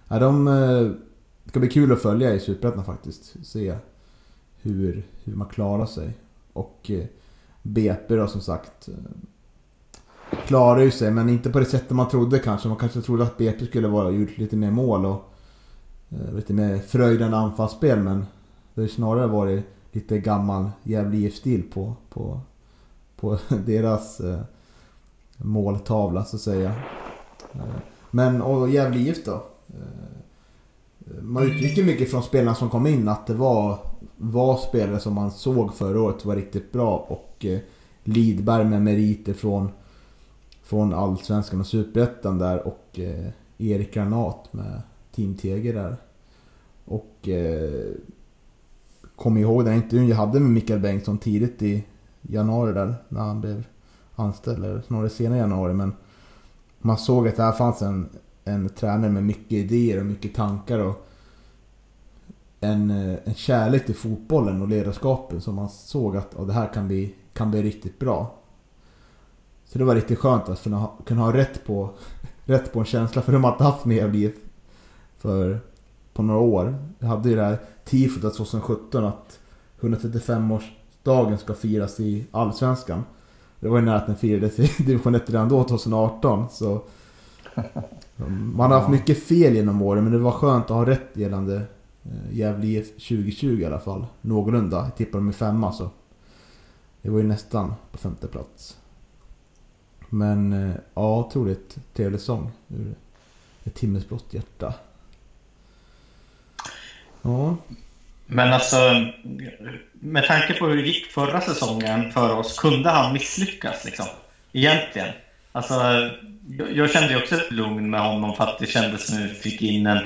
Ja, de, eh, det ska bli kul att följa i Superettan faktiskt. Se hur, hur man klarar sig. Och eh, BP då som sagt. Eh, klarar ju sig men inte på det sättet man trodde kanske. Man kanske trodde att BP skulle vara gjort lite mer mål och eh, lite mer fröjdande anfallsspel men det har snarare varit lite gammal Gävle IF-stil på, på, på [laughs] deras eh, måltavla så att säga. Men och Gävle IF då? man man uttrycker mycket från spelarna som kom in att det var, var spelare som man såg förra året var riktigt bra och eh, Lidberg med meriter från, från Allsvenskan och Superettan där och eh, Erik Granat med Team Teger där. Och eh, kommer ihåg den intervjun jag hade med Mikael Bengtsson tidigt i januari där när han blev anställd. Eller snarare senare i januari. Men man såg att det här fanns en, en tränare med mycket idéer och mycket tankar. och en, eh, en kärlek till fotbollen och ledarskapet som man såg att oh, det här kan bli, kan bli riktigt bra. Så det var riktigt skönt att kunna ha, kunna ha rätt, på, [laughs] rätt på en känsla för de har inte haft med Gävle för på några år. Jag hade ju det här tifot 2017 att 135-årsdagen ska firas i Allsvenskan. Det var ju nära att den firades i [laughs] division 1 redan då, 2018. Så [laughs] man har haft mycket fel genom åren men det var skönt att ha rätt gällande Eh, Gävle IF 2020 i alla fall. Någorlunda. Jag tippade dem i femma så. Det var ju nästan på femte plats. Men eh, ja, otroligt trevlig sång. Ur ett himmelsblått hjärta. Ja. Men alltså, med tanke på hur det gick förra säsongen för oss, kunde han misslyckas liksom? Egentligen. Alltså, jag kände ju också ett lugn med honom för att det kändes som att vi fick in en,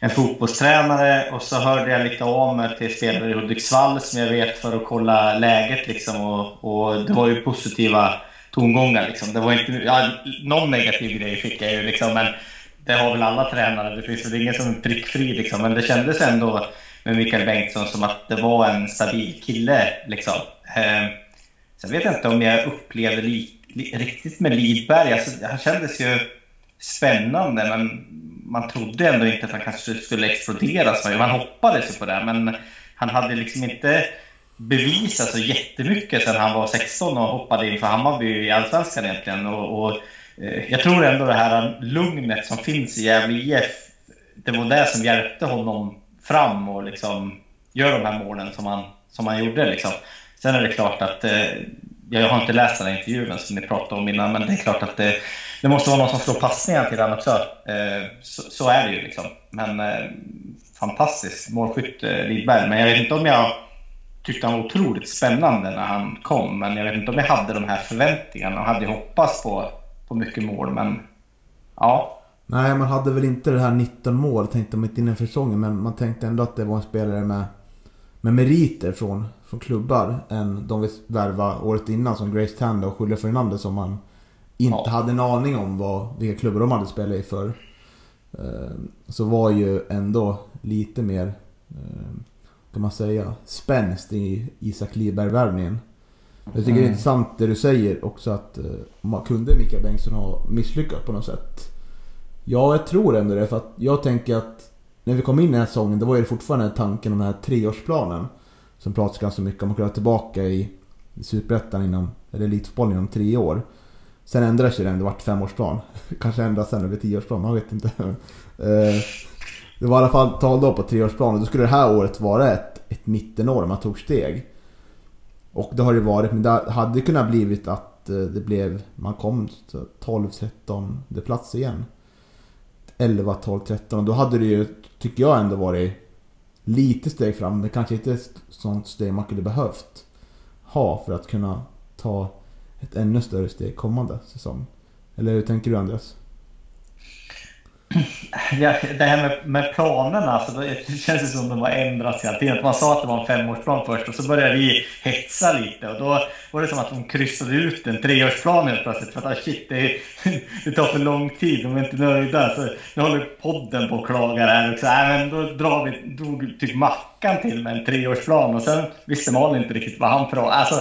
en fotbollstränare och så hörde jag lite av mig till spelare i Hudiksvall som jag vet för att kolla läget liksom och, och det var ju positiva tongångar liksom. Det var inte, ja, någon negativ grej fick jag ju liksom men det har väl alla tränare. Det finns väl ingen som är prickfri liksom. Men det kändes ändå med Mikael Bengtsson som att det var en stabil kille. Liksom. Eh, sen vet jag inte om jag upplevde li, li, riktigt med Lidberg. Alltså, han kändes ju spännande, men man trodde ändå inte att han kanske skulle explodera. Man hoppades ju på det, men han hade liksom inte bevisat så jättemycket sedan han var 16 och hoppade in för Hammarby i Allsvenskan egentligen. Och, och, eh, jag tror ändå det här lugnet som finns i Gävle IF, det var det som hjälpte honom fram och liksom gör de här målen som han, som han gjorde. Liksom. Sen är det klart att, eh, jag har inte läst den här intervjun som ni pratade om innan, men det är klart att det, det måste vara någon som slår passningar till honom också. Eh, så, så, är det ju liksom. Men eh, fantastisk målskytt eh, Lidberg. Men jag vet inte om jag tyckte han var otroligt spännande när han kom. Men jag vet inte om jag hade de här förväntningarna och hade hoppats på, på mycket mål. Men ja. Nej, man hade väl inte det här 19 mål tänkte man inte innan säsongen. Men man tänkte ändå att det var en spelare med, med meriter från, från klubbar. Än de vi värvade året innan som Grace Tanda och Julio Fernandez som man inte ja. hade en aning om vad, vilka klubbar de hade spelat i för. Eh, så var ju ändå lite mer eh, kan man säga, spänst i Isak Liberg-värvningen. Jag tycker mm. det är mm. intressant det du säger också att uh, kunde Mikael Bengtsson ha misslyckats på något sätt? Ja, jag tror ändå det. För att jag tänker att när vi kom in i den här säsongen, då var det fortfarande tanken om den här treårsplanen. Som pratas ganska mycket om att kunna tillbaka i, i Superettan inom, eller elitfotbollen inom tre år. Sen ändrades ju den, det vart femårsplan. [laughs] Kanske ändras sen det blir tioårsplan, man vet inte. [laughs] Eh, det var i alla fall tal då på treårsplanen. Då skulle det här året vara ett, ett mittenår man tog steg. Och det har det varit, men det hade kunnat blivit att eh, det blev, man kom 12, 13 plats igen. 11, 12, 13 och då hade det ju, tycker jag ändå varit lite steg fram, men kanske inte ett sånt steg man skulle behövt ha för att kunna ta ett ännu större steg kommande säsong. Eller hur tänker du Andreas? Ja, det här med, med planerna, alltså, det känns som de har ändrats hela tiden. Man sa att det var en femårsplan först och så började vi hetsa lite och då var det som att de kryssade ut en treårsplan helt plötsligt. För att ah, shit, det, [laughs] det tar för lång tid, de är inte nöjda. Så nu håller podden på och klagar här. Och så, äh, men då drar vi, drog typ Mackan till med en treårsplan och sen visste man inte riktigt vad han pratade alltså,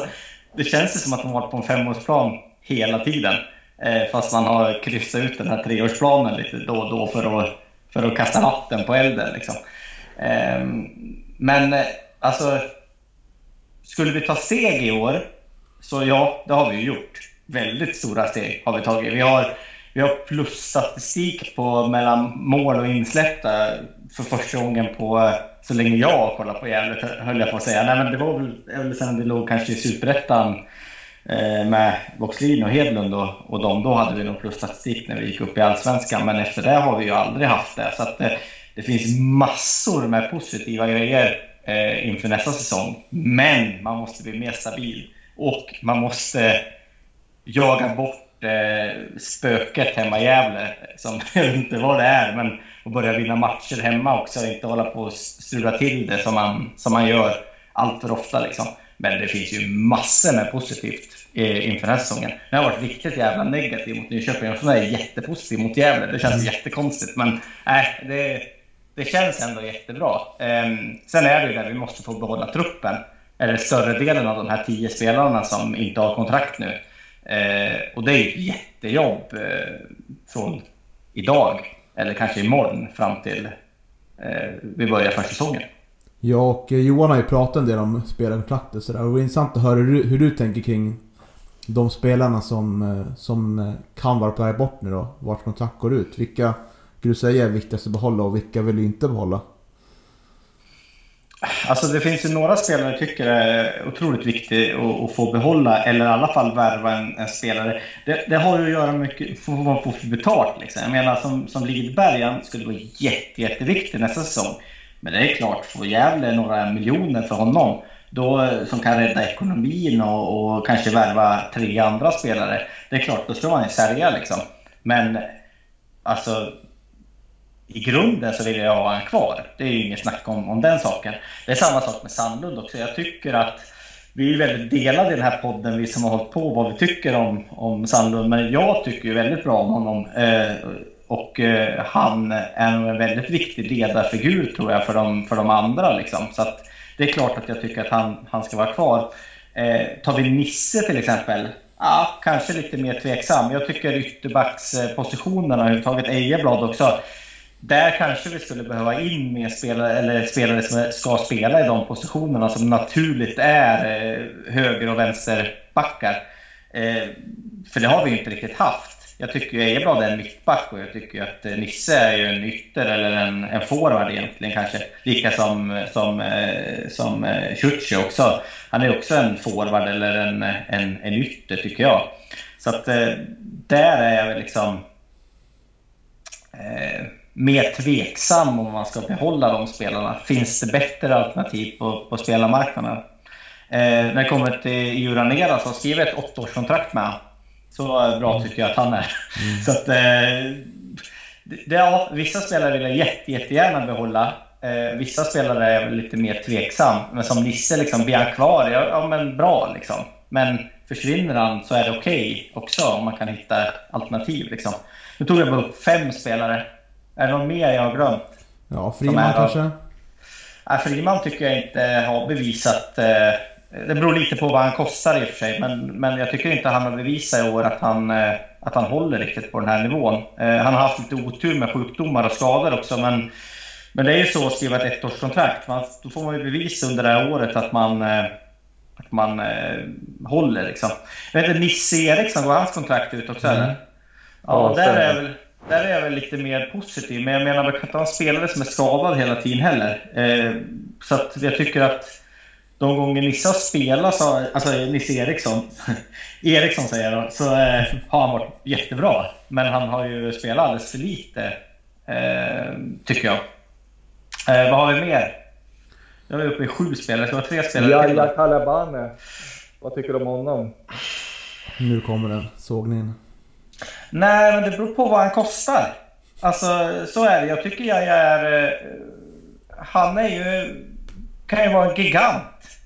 Det känns som att de har varit på en femårsplan hela tiden. Eh, fast man har kryssat ut den här treårsplanen lite då och då för att, för att kasta vatten på elden. Liksom. Ehm, men eh, alltså, skulle vi ta steg i år, så ja, det har vi ju gjort. Väldigt stora steg har vi tagit. Vi har, vi har plusstatistik på mellan mål och insläppta för första gången på eh, så länge jag har kollat på Gävle, höll jag på att säga. Nej, men det var väl, väl sen det låg kanske i Superettan Eh, Eh, med Voxlin och Hedlund och, och dem, då hade vi nog plusstatistik när vi gick upp i Allsvenskan. Men efter det har vi ju aldrig haft det. Så att det, det finns massor med positiva grejer eh, inför nästa säsong. Men man måste bli mer stabil och man måste jaga bort eh, spöket hemma i Gävle. Som [laughs] jag vet inte vad det är, men att börja vinna matcher hemma också. Inte hålla på och strula till det som man, som man gör allt för ofta. Liksom. Men det finns ju massor med positivt eh, inför den här säsongen. Jag har varit riktigt jävla negativ mot Nyköping. Jag är jättepositiv mot Gävle. Det känns jättekonstigt, men nej, det, det känns ändå jättebra. Um, sen är det ju det, vi måste få behålla truppen. Eller större delen av de här tio spelarna som inte har kontrakt nu. Uh, och det är ett jättejobb uh, från idag, eller kanske imorgon, fram till uh, vi börjar för säsongen. Jag och eh, Johan har ju pratat en del om spelarkontrakt och sådär. Det vore intressant att höra hur du tänker kring de spelarna som, eh, som eh, kan vara på väg bort nu då. Vart kontrakt går ut. Vilka skulle du säga är viktigast att behålla och vilka vill du inte behålla? Alltså det finns ju några spelare jag tycker är otroligt viktigt att, att, få behålla eller i alla fall värva en, en spelare. Det, det, har ju att göra med vad man får för betalt. Liksom. Jag menar som, som Lidberg skulle vara jätte, jätteviktig nästa säsong. Men det är klart, får Gävle några miljoner för honom då, eh, som kan rädda ekonomin och, och, kanske värva tre andra spelare. Det är klart, då ska man ju sälja liksom. Men alltså, i grunden så vill jag ha honom kvar. Det är ju inget snack om, om den saken. Det är samma sak med Sandlund också. Jag tycker att vi är väldigt delade i den här podden, vi som har hållit på, vad vi tycker om, om Sandlund. Men jag tycker ju väldigt bra om honom. Eh, och eh, han är en väldigt viktig ledarfigur tror jag för de, för de andra. Liksom. Så att det är klart att jag tycker att han, han ska vara kvar. Eh, tar vi Nisse till exempel, ja, kanske lite mer tveksam. Jag tycker ytterbackspositionerna, överhuvudtaget Ejeblad också, där kanske vi skulle behöva in mer spelare, eller spelare som ska spela i de positionerna som naturligt är eh, höger och vänsterbackar. Eh, för det har vi ju inte riktigt haft. Jag tycker ju Ejeblad är en mittback och jag tycker att eh, Nisse är ju en ytter eller en, en forward egentligen kanske. Lika som, som, eh, som eh, Ciuci också. Han är också en forward eller en, en, en ytter tycker jag. Så att där är jag väl liksom... Eh, mer tveksam om man ska behålla de spelarna. Finns det bättre alternativ på, på spelarmarknaden? Eh, när det kommer till Juranera så har skrivit ett åttaårskontrakt med honom. Så bra tycker jag att han är. Mm. [laughs] Så att, eh, det, ja, vissa spelare vill jag jätte, jättegärna behålla. Eh, vissa spelare är lite mer tveksam. Men som Nisse, liksom, blir han kvar? Ja, ja, men bra liksom. Men försvinner han så är det okej okay också om man kan hitta alternativ. Liksom. Nu tog jag bara upp fem spelare är det någon mer jag har glömt? Ja, Friman kanske? Nej, Friman tycker jag inte har bevisat... Eh, det beror lite på vad han kostar i och för sig, men, men jag tycker inte han har bevisat i år att han, eh, att han håller riktigt på den här nivån. Eh, han har haft lite otur med sjukdomar och skador också, men, men det är ju så att skriva ett ettårskontrakt. Man, då får man ju bevisa under det här året att man, att man håller. Liksom. Jag vet inte, Nisse Eriksson, går hans kontrakt ut också mm. eller? Ja, ja där är väl där är jag väl lite mer positiv. Men jag menar, man kan inte ha en spelare som är skadad hela tiden heller. Eh, så att jag tycker att de gånger Nisse har spelat, så, alltså Nisse Eriksson, [laughs] Eriksson säger jag då, så eh, har han varit jättebra. Men han har ju spelat alldeles för lite, eh, tycker jag. Eh, vad har vi mer? Jag är uppe i sju spelare, så det var tre spelare Jalla Kalabane. Vad tycker du om honom? Nu kommer den, sågningen. Nej, men det beror på vad han kostar. Alltså, så är det. Jag tycker jag är... Eh, han är ju... Kan ju vara en gigant.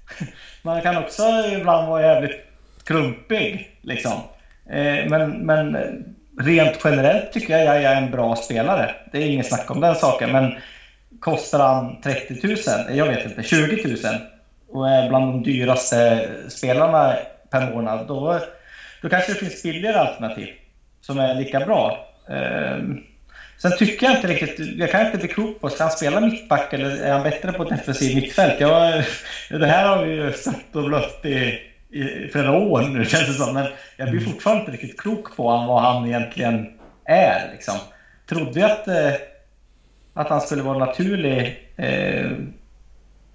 Man kan också ibland vara jävligt klumpig. Liksom. Eh, men, men rent generellt tycker jag jag är en bra spelare. Det är inget snack om den saken. Men kostar han 30 000? Jag vet inte. 20 000? Och är bland de dyraste spelarna per månad. Då, då kanske det finns billigare alternativ som är lika bra. Eh, Sen tycker jag inte riktigt, jag kan inte bli klok på, ska han spela mittback eller är han bättre på defensiv mittfält? Jag, det här har vi ju stött och blött i, i flera år nu [laughs] känns det som, men jag blir mm. fortfarande inte riktigt klok på vad han egentligen är. Liksom. Trodde jag att, eh, att han skulle vara naturlig eh,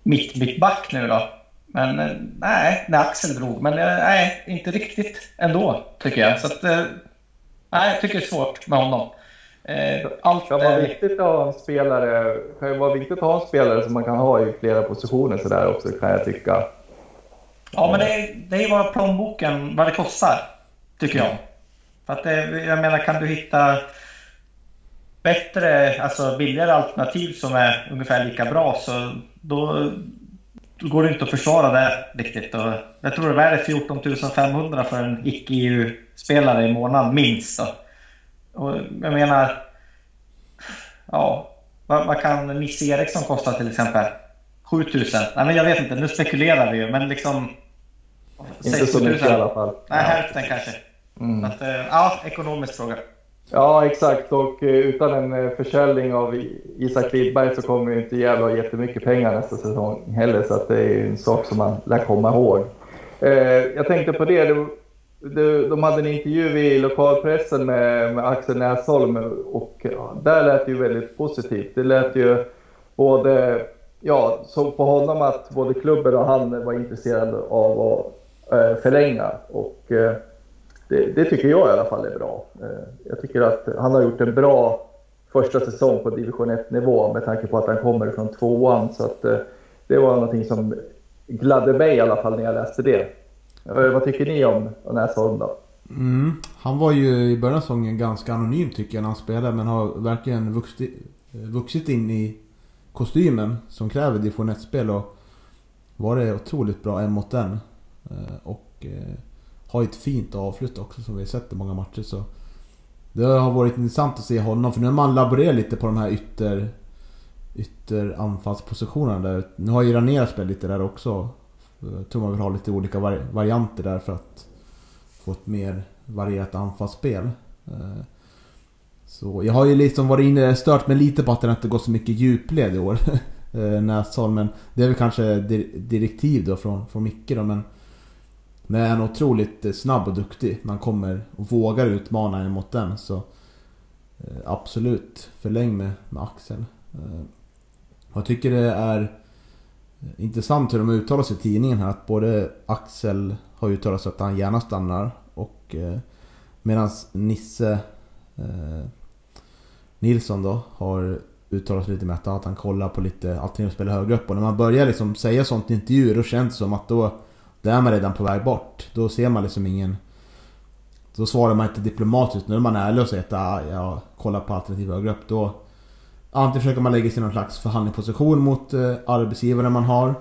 mitt, mittback nu då. Men eh, nej, när Axel drog. Men eh, nej, inte riktigt ändå tycker jag. Så att, Nej, jag tycker det är svårt med honom. Eh, allt, kan vara viktigt att ha en spelare, kan vara viktigt att ha en spelare som man kan ha i flera positioner sådär också kan jag tycka. Ja, men det är, det är vad plånboken, vad det kostar, tycker jag. För att det, jag menar, kan du hitta bättre, alltså billigare alternativ som är ungefär lika bra så då, då går det inte att försvara det riktigt. Och jag tror det är värde 14 500 för en icke-EU-spelare i månaden, minst. Och jag menar... Ja, vad, vad kan Nisse Eriksson kosta till exempel? 7000? Nej, men jag vet inte, nu spekulerar vi ju, men liksom... Inte så mycket i alla fall. Nej, hälften kanske. Mm. Att, eh, ja, ekonomisk fråga. Ja, exakt. Och eh, utan en eh, försäljning av Isak Lidberg så kommer ju inte Gävle ha jättemycket pengar nästa säsong heller. Så det är en sak som man lär komma ihåg. Jag tänkte på det. De hade en intervju i lokalpressen med Axel Näsholm och där lät det ju väldigt positivt. Det lät ju både, ja, så på honom att både klubben och han var intresserade av att eh, förlänga. Och eh, det, det, tycker jag i alla fall är bra. Eh, jag tycker att han har gjort en bra första säsong på division 1-nivå med tanke på att han kommer från tvåan. Så att, eh, det var någonting som gladde mig i alla fall när jag läste det. Eh, vad tycker ni om Näsholm då? Mm. Han var ju i början av säsongen ganska anonym tycker jag när han spelade men har verkligen vuxit, eh, vuxit in i kostymen som kräver division 1-spel och var det otroligt bra en mot en. Eh, och har ett fint avslut också som vi har sett i många matcher så... det har varit intressant att se honom för nu har man laborerat lite på de här ytter... Ytteranfallspositionerna där. Nu har ju Ranera spelat lite där också. Jag tror man vill ha lite olika vari varianter där för att få ett mer varierat anfallsspel. Eh, så jag har ju liksom varit inne och stört mig lite på att det inte går så mycket djupled i år. Näshåll, [laughs] eh, Näsholm, men det är väl kanske direktiv då från, från Micke då, men... Men är otroligt snabb och duktig. Man kommer och vågar utmana en mot den så... Absolut, förläng med, med Axel. Jag tycker det är intressant hur de uttalar sig i tidningen här. Att både Axel har uttalat sig att han gärna stannar och eh, medan Nisse eh, Nilsson då har uttalat sig lite med att han kollar på lite alternativ att högre upp. Och när man börjar liksom säga sånt i intervjuer då känns det som att då, då är man redan på väg bort. Då ser man liksom ingen... Då svarar man inte diplomatiskt. Nu är man ärlig och säger att ah, jag kollar på alternativ högre upp. Då antingen försöker man lägga sig i någon slags förhandlingsposition mot eh, arbetsgivaren man har.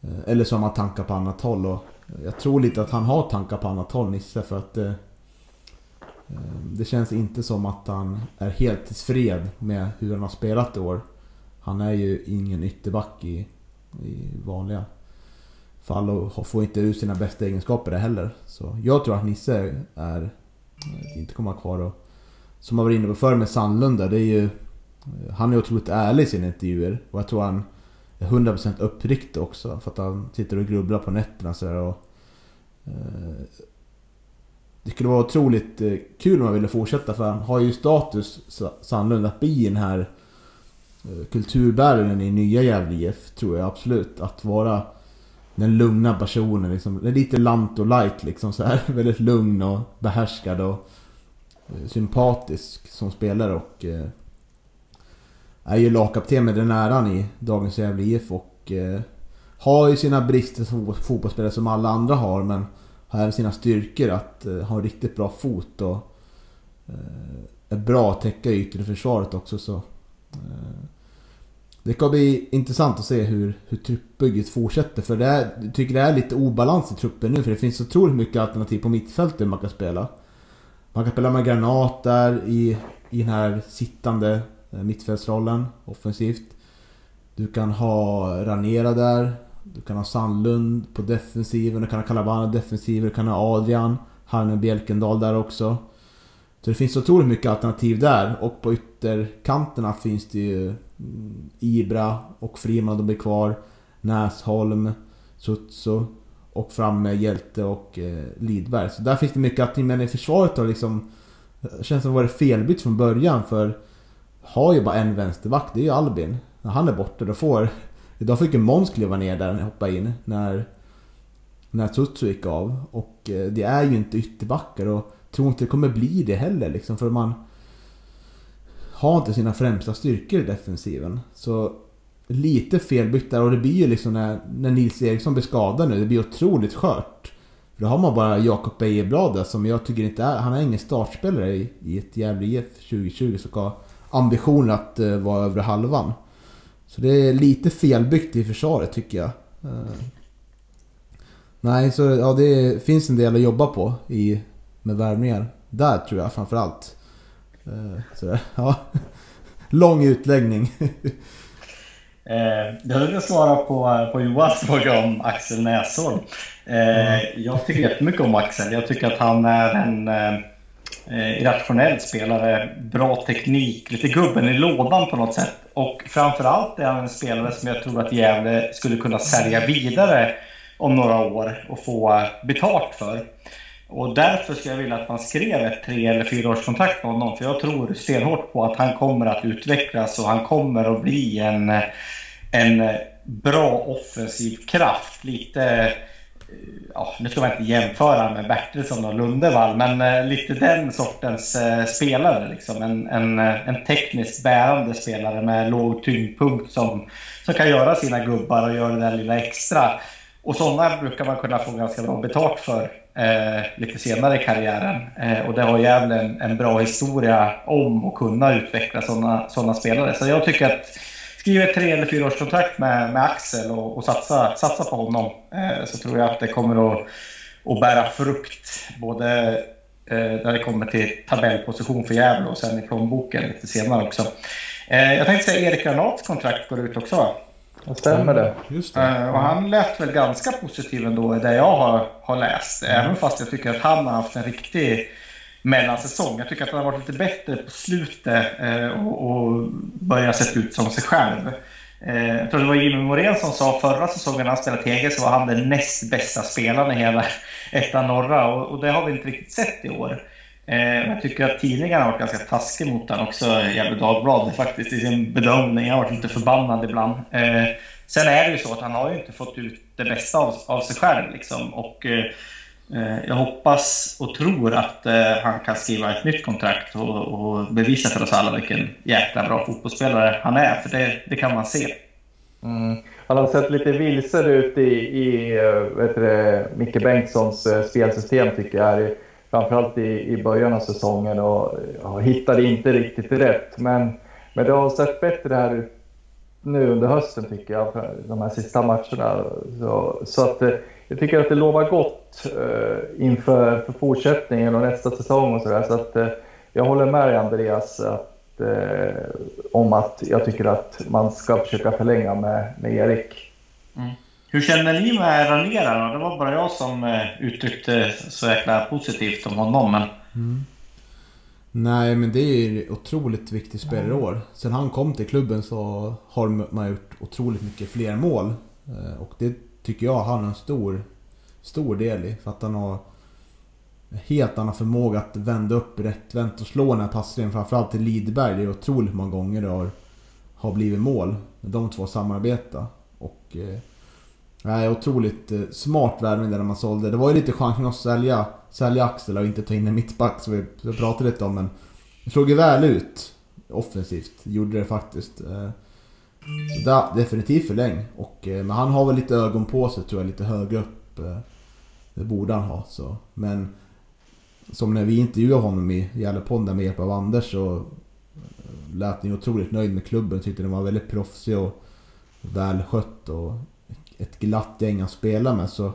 Eh, eller så har man tankar på annat håll. Och eh, jag tror lite att han har tankar på annat håll, Nisse. För att eh, eh det känns inte som att han är helt tillfred med hur han har spelat i år. Han är ju ingen ytterback i, i vanliga fall och får inte ut sina bästa egenskaper där heller. Så jag tror att Nisse är, eh, inte kommer att vara kvar. Och, som jag var inne på förr med Sandlunda, det är ju... Han är otroligt ärlig i sina intervjuer och jag tror han är 100% uppriktig också. För att han sitter och grubblar på nätterna sådär och... Eh, det skulle vara otroligt eh, kul om han ville fortsätta för han har ju status, Sandlund, att bli den här eh, kulturbäraren i nya Gävle IF, tror jag absolut. Att vara den lugna personen liksom. Lite lant och light liksom så här. [laughs] Väldigt lugn och behärskad och eh, sympatisk som spelare och är ju lagkapten med den äran i dagens Gävle IF och eh, har ju sina brister som fotbollsspelare som alla andra har men har även sina styrkor att eh, ha en riktigt bra fot och eh, är bra att täcka ytor i försvaret också så... Eh, det ska bli intressant att se hur, hur truppbygget fortsätter för det är, jag tycker det är lite obalans i truppen nu för det finns så otroligt mycket alternativ på mittfältet man kan spela. Man kan spela med Granat där i, i den här sittande Eh, mittfältsrollen offensivt. Du kan ha Ranera där. Du kan ha Sandlund på defensiven, du kan ha Calabana defensiven, du kan ha Adrian, Harne Bjelkendal där också. Så det finns otroligt mycket alternativ där och på ytterkanterna finns det ju mm, Ibra och Friman, de blir kvar. Näsholm, Sutso och framme, Hjälte och eh, Lidberg. Så där finns det mycket alternativ, men i försvaret har liksom... Det känns som att det varit felbytt från början för... Har ju bara en vänsterback, det är ju Albin. När han är borta då får Idag fick ju Måns kliva ner där och hoppa in när, när Tutsu gick av. Och eh, det är ju inte ytterbackar och tror inte det kommer bli det heller liksom för man har inte sina främsta styrkor i defensiven. Så lite felbyggt där och det blir ju liksom när, när Nils Eriksson blir skadad nu, det blir otroligt skört. För då har man bara Jakob Ejeblad som jag tycker inte är, han är ingen startspelare i, i ett Gävle IF 2020 som ska ambitionen att uh, vara övre halvan. Så det är lite felbyggt i försvaret tycker jag. Uh, nej, så ja, det finns en del att jobba på i, med värvningar. Där tror jag framförallt. Uh, så, [laughs] ja. Lång utläggning. [laughs] eh, jag vill svara på, på Johans fråga om Axel Näsholm. Eh, mm. Jag tycker jättemycket om Axel. Jag tycker att han är en eh, eh, irrationell spelare, bra teknik, lite gubben i lådan på något sätt. Och framförallt är han en spelare som jag tror att Gävle skulle kunna sälja vidare om några år och få betalt för. Och därför skulle jag vilja att man skrev ett tre eller fyraårskontrakt med honom. För jag tror stenhårt på att han kommer att utvecklas och han kommer att bli en, en bra offensiv kraft. Lite ja, nu ska man inte jämföra med Bertilsson och Lundevall, men eh, lite den sortens eh, spelare. Liksom. En, en, eh, en tekniskt bärande spelare med låg tyngdpunkt som, som kan göra sina gubbar och göra det där lilla extra. Och sådana brukar man kunna få ganska bra betalt för eh, lite senare i karriären. Eh, och det har Gävle en, en bra historia om att kunna utveckla sådana såna spelare. Så jag tycker att skriv ett tre eller fyra års kontrakt med, med Axel och, och satsa, satsa på honom. Eh, så tror jag att det kommer att, att bära frukt. Både Eh, där det kommer till tabellposition för Gävle och sen i plånboken lite senare också. Eh, jag tänkte säga Erik Granats kontrakt går ut också. Det stämmer det. Just det. Eh, och han lät väl ganska positiv ändå i det jag har, har läst. Även fast jag tycker att han har haft en riktig mellansäsong. Jag tycker att han har varit lite bättre på slutet eh, och, och börjat se ut som sig själv. Eh, jag tror det var Jimmy Morén som sa förra säsongen när han spelade TG så var han den näst bästa spelaren i hela [laughs] ettan norra och, och det har vi inte riktigt sett i år. Eh, jag tycker att tidningarna har varit ganska taskiga mot honom också, Gefle Dagblad faktiskt, i sin bedömning. Jag har varit lite förbannad ibland. Eh, sen är det ju så att han har ju inte fått ut det bästa av, av sig själv. Liksom. Och, eh, Eh, jag hoppas och tror att eh, han kan skriva ett nytt kontrakt och, och, bevisa för oss alla vilken jäkla bra fotbollsspelare han är, för det, det kan man se. Mm. Han har sett lite vilsen ut i, i eh, vet du, Micke Bengtssons spelsystem tycker jag framförallt i, i början av säsongen och ja, hittade inte riktigt rätt. Men, men det har sett bättre här nu under hösten tycker jag, för de här sista matcherna. Så, så att jag tycker att det lovar gott uh, inför för fortsättningen och nästa säsong och sådär. Så att uh, jag håller med Andreas att, uh, om att jag tycker att man ska försöka förlänga med, med Erik. Mm. Hur känner ni med Ranera Det var bara jag som eh, uttryckte så jäkla positivt om honom. Men... Mm. Nej, men det är otroligt viktig spelare i år. Sen han kom till klubben så har man gjort otroligt mycket fler mål. Eh, och det tycker jag han har en stor, stor del i. För att han har en helt annan förmåga att vända upp rättvänt och slå den här passningen. Framförallt till Lidberg. Det är otroligt många gånger det har, har blivit mål. De två samarbetar. Och... Eh, Nej, otroligt eh, smart värvning där när man sålde. Det var ju lite chansning att sälja, sälja Axel och inte ta in en mittback som vi, vi pratade lite om. Men det såg ju väl ut offensivt. Gjorde det faktiskt. Eh, så där, definitivt förläng. Och, eh, men han har väl lite ögon på sig tror jag, lite högre upp. Eh, det borde han ha. Så. Men som när vi intervjuade honom i Gävlepodden med hjälp av Anders så eh, lät han otroligt nöjd med klubben. Tyckte den var väldigt proffsig och välskött. Och ett glatt gäng att spela med så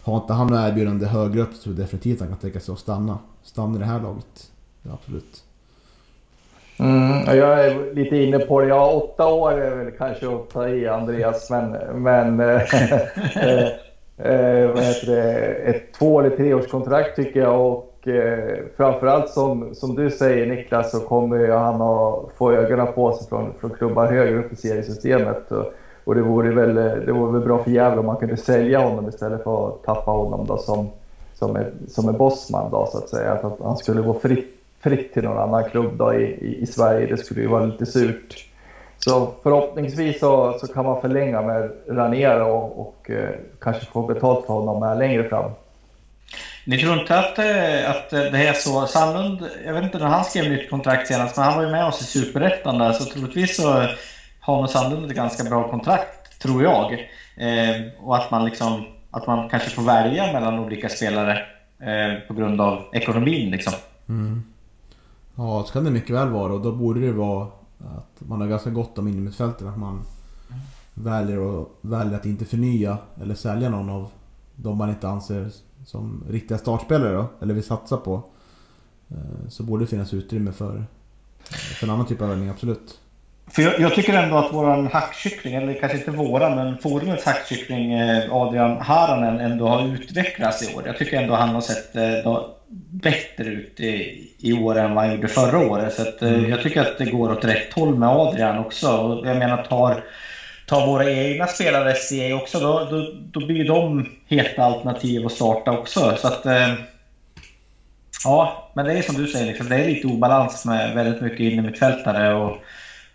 har inte han några erbjudande högre upp så tror jag definitivt han kan tänka sig att stanna. Stanna i det här laget. Ja, absolut. Mm, jag är lite inne på det. Ja, åtta år är väl kanske att ta i Andreas, men, men eh, [laughs] eh, eh vad heter det? ett två eller treårskontrakt tycker jag. Och eh, framförallt som, som du säger Niklas så kommer han att få ögonen på sig från, från klubbar högre upp i seriesystemet. Och, och det vore väl, det vore väl bra för Gävle om man kunde sälja honom istället för att tappa honom då som, som, en, som en bossman då så att säga. Att han skulle gå fritt, fritt till någon annan klubb då i, i, i Sverige, det skulle ju vara lite surt. Så förhoppningsvis så, så kan man förlänga med Ranier och, och eh, kanske få betalt för honom med längre fram. Ni tror inte att, eh, att det är så? Sandlund, jag vet inte när han skrev nytt kontrakt senast, men han var ju med oss i Superettan där, så troligtvis så har med Sandlund ett ganska bra kontrakt, tror jag. Eh, och att man, liksom, att man kanske får välja mellan olika spelare eh, på grund av ekonomin. Liksom. Mm. Ja, så kan det mycket väl vara och då borde det vara att man har ganska gott om innermittfälten. Att man mm. väljer, att, väljer att inte förnya eller sälja någon av de man inte anser som riktiga startspelare då, eller vill satsa på. Eh, så borde det finnas utrymme för, för en annan typ av övning, absolut. För jag, jag, tycker ändå att våran hackkyckling, eller kanske inte våran, men forumets hackkyckling eh, Adrian Haranen ändå har utvecklats i år. Jag tycker ändå han har sett eh, bättre ut i, i år än vad han gjorde förra året. Så att, eh, mm. jag tycker att det går åt rätt håll med Adrian också. Och jag menar, tar, tar våra egna spelare SCA också, då, då, då blir de heta alternativ att starta också. Så att, ja, men det är som du säger, liksom, det är lite obalans med väldigt mycket innermittfältare. Och,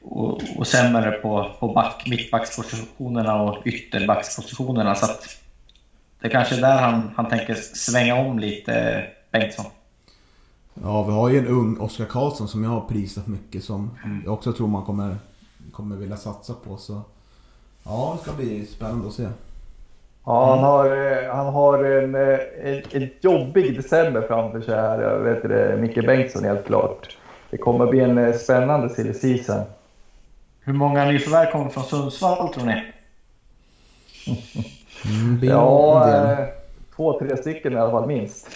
och, och sämre på, på back, mittbackspositionerna och ytterbackspositionerna. Så att det kanske är där han, han tänker svänga om lite, Bengtsson. Ja, vi har ju en ung Oskar Karlsson som jag har prisat mycket som mm. jag också tror man kommer, kommer vilja satsa på. Så ja, det ska bli spännande att se. Ja, han har, eh, han har en, eh, en, en jobbig december framför sig här. Jag vet det, Micke Bengtsson helt klart. Det kommer bli en eh, spännande silly season. Hur många nyförvärv kommer från Sundsvall tror ni? Mm, ja, eh, två, tre stycken i alla fall minst.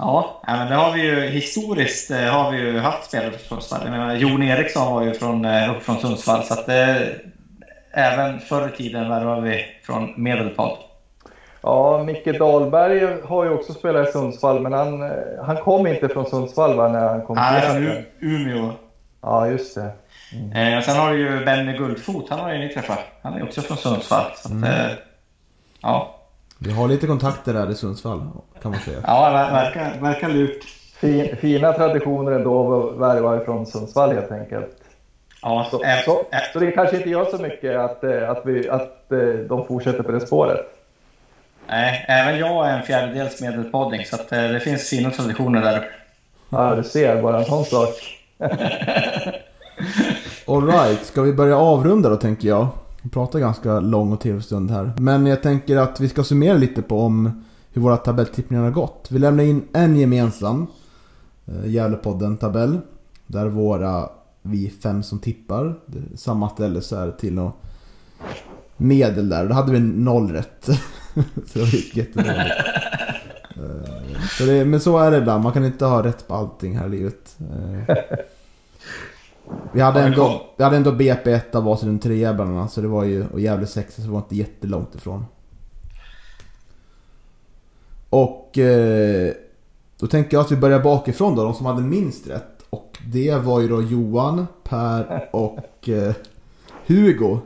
Ja, ja, men det har vi ju historiskt eh, har vi ju haft spelare från Sundsvall. Jon Eriksson var ju från, eh, upp från Sundsvall, så att det, även förr i tiden var vi från Medelpad. Ja, Micke Dahlberg har ju också spelat i Sundsvall, men han, eh, han kom inte från Sundsvall va, när han kom är till från. U- Umeå. Ja, just det. Eh, och sen har du ju Benny Guldfot, han har ju ni träffat. Han är också från Sundsvall. Så att, eh, ja, Vi har lite kontakter där i Sundsvall, kan man säga. ja, ver- verkar, verkar lurt. Fin, fina traditioner ändå att värva ifrån Sundsvall helt enkelt. Ja, Så, eh, så, eh, så det kanske inte gör så mycket att, eh, att, vi, att eh, de fortsätter på det spåret. Nej, även jag är en fjärdedels medelpodding, så att, eh, det finns fina traditioner där. Ja, du ser, bara en sån sak. [laughs] Alright, ska vi börja avrunda då tänker jag? Vi pratar ganska lång och trevlig stund här. Men jag tänker att vi ska summera lite på om hur våra tabelltippningar har gått. Vi lämnar in en gemensam eh, Gävlepodden-tabell. Där våra, vi fem som tippar, det, samma ställe så är till och medel där. Då hade vi noll rätt. [laughs] [laughs] så det gick jättedåligt. Eh, så det, men så är det ibland, man kan inte ha rätt på allting här i livet. Eh, vi hade, ändå, vi hade ändå BP 1 och Vasalund 3 bland annat, så det var ju, och Gävle 6 så det var inte jättelångt ifrån. Och eh, då tänker jag att vi börjar bakifrån då, de som hade minst rätt. Och det var ju då Johan, Per och eh, Hugo.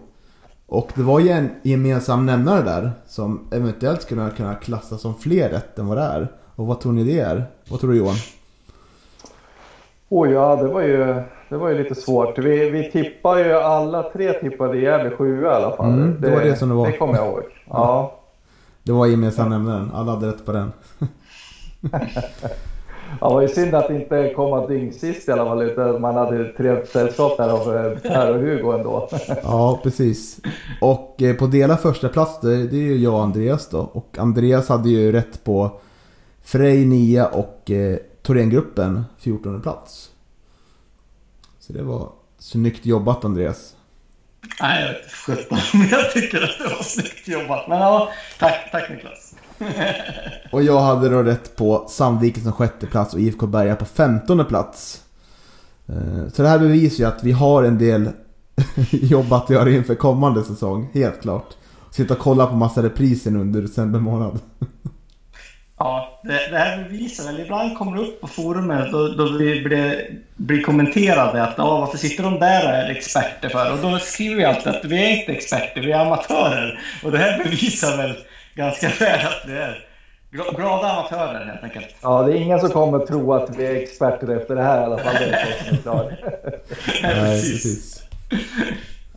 Och det var ju en gemensam nämnare där som eventuellt skulle kunna klassas som fler rätt än vad det är. Och vad tror ni det är? Vad tror du Johan? Oj, ja, det var ju, det var ju lite svårt. Vi, vi tippar ju, alla tre tippade Gävle 7 i alla fall. Mm, det var det som det var. Det kommer jag ihåg. Ja. Det var gemensam nämnaren, alla hade rätt på den. [laughs] Ja, det var ju synd att inte komma dyngsist i alla fall, utan man hade trevligt sällskap där av eh, Per och Hugo ändå. [laughs] Ja, precis. Och eh, på dela första plats det, är ju jag och Andreas då. Och Andreas hade ju rätt på Frej 9 och eh, Thorengruppen 14 plats. Så det var snyggt jobbat Andreas. Nej, jag vet sjutton, [laughs] men jag tycker att det var snyggt jobbat. Men ja, tack, tack Niklas. Och jag hade då rätt på Sandviken som sjätte plats och IFK Berga på 15 plats. Eh, så det här bevisar ju att vi har en del [laughs] jobb att göra inför kommande säsong, helt klart. Sitta och kolla på massa repriser under december månad. Ja, det, det här bevisar väl. Ibland kommer det upp på forumet då, då vi blir, blir kommenterade att varför sitter de där och är experter för? Och då skriver vi alltid att vi är inte experter, vi är amatörer. Och det här bevisar väl ganska väl att vi är gla- glada amatörer helt enkelt. Ja, det är ingen som kommer att tro att vi är experter efter det här i alla fall. Det är så som är klart. [laughs] Nej, precis.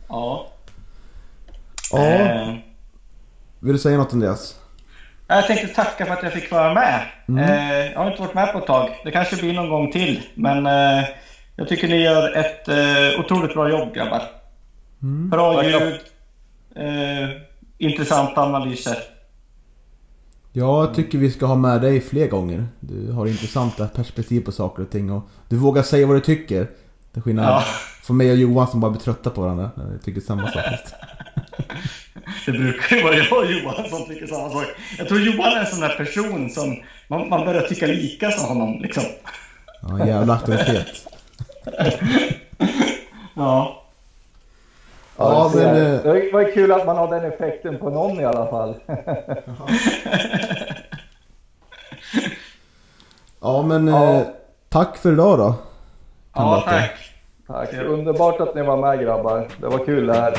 Ja. Ja, Eh, vill du säga något Andreas? Jag tänkte tacka för att jag fick vara med. Mm. Eh, jag har inte varit med på ett tag. Det kanske blir någon gång till. Men eh, jag tycker ni gör ett eh, otroligt bra jobb grabbar. Bra Tack. ljud. Intressanta analyser. Jag tycker vi ska ha med dig fler gånger. Du har intressanta perspektiv på saker och ting och du vågar säga vad du tycker. Är skillnad Ja. från mig och Johan som bara blir trötta på varandra när vi tycker samma sak. [laughs] Det brukar ju vara jag och Johan som tycker samma sak. Jag tror Johan är en sån där person som man, man börjar tycka lika som honom. Liksom. Ja, jävla auktoritet. [laughs] Ja. Ja, men, eh, Det var kul att man har den effekten på någon i alla fall. [laughs] Ja men Ja. eh, tack för idag då. Ja, tack. Tack. Underbart att ni var med grabbar. Det var kul det här.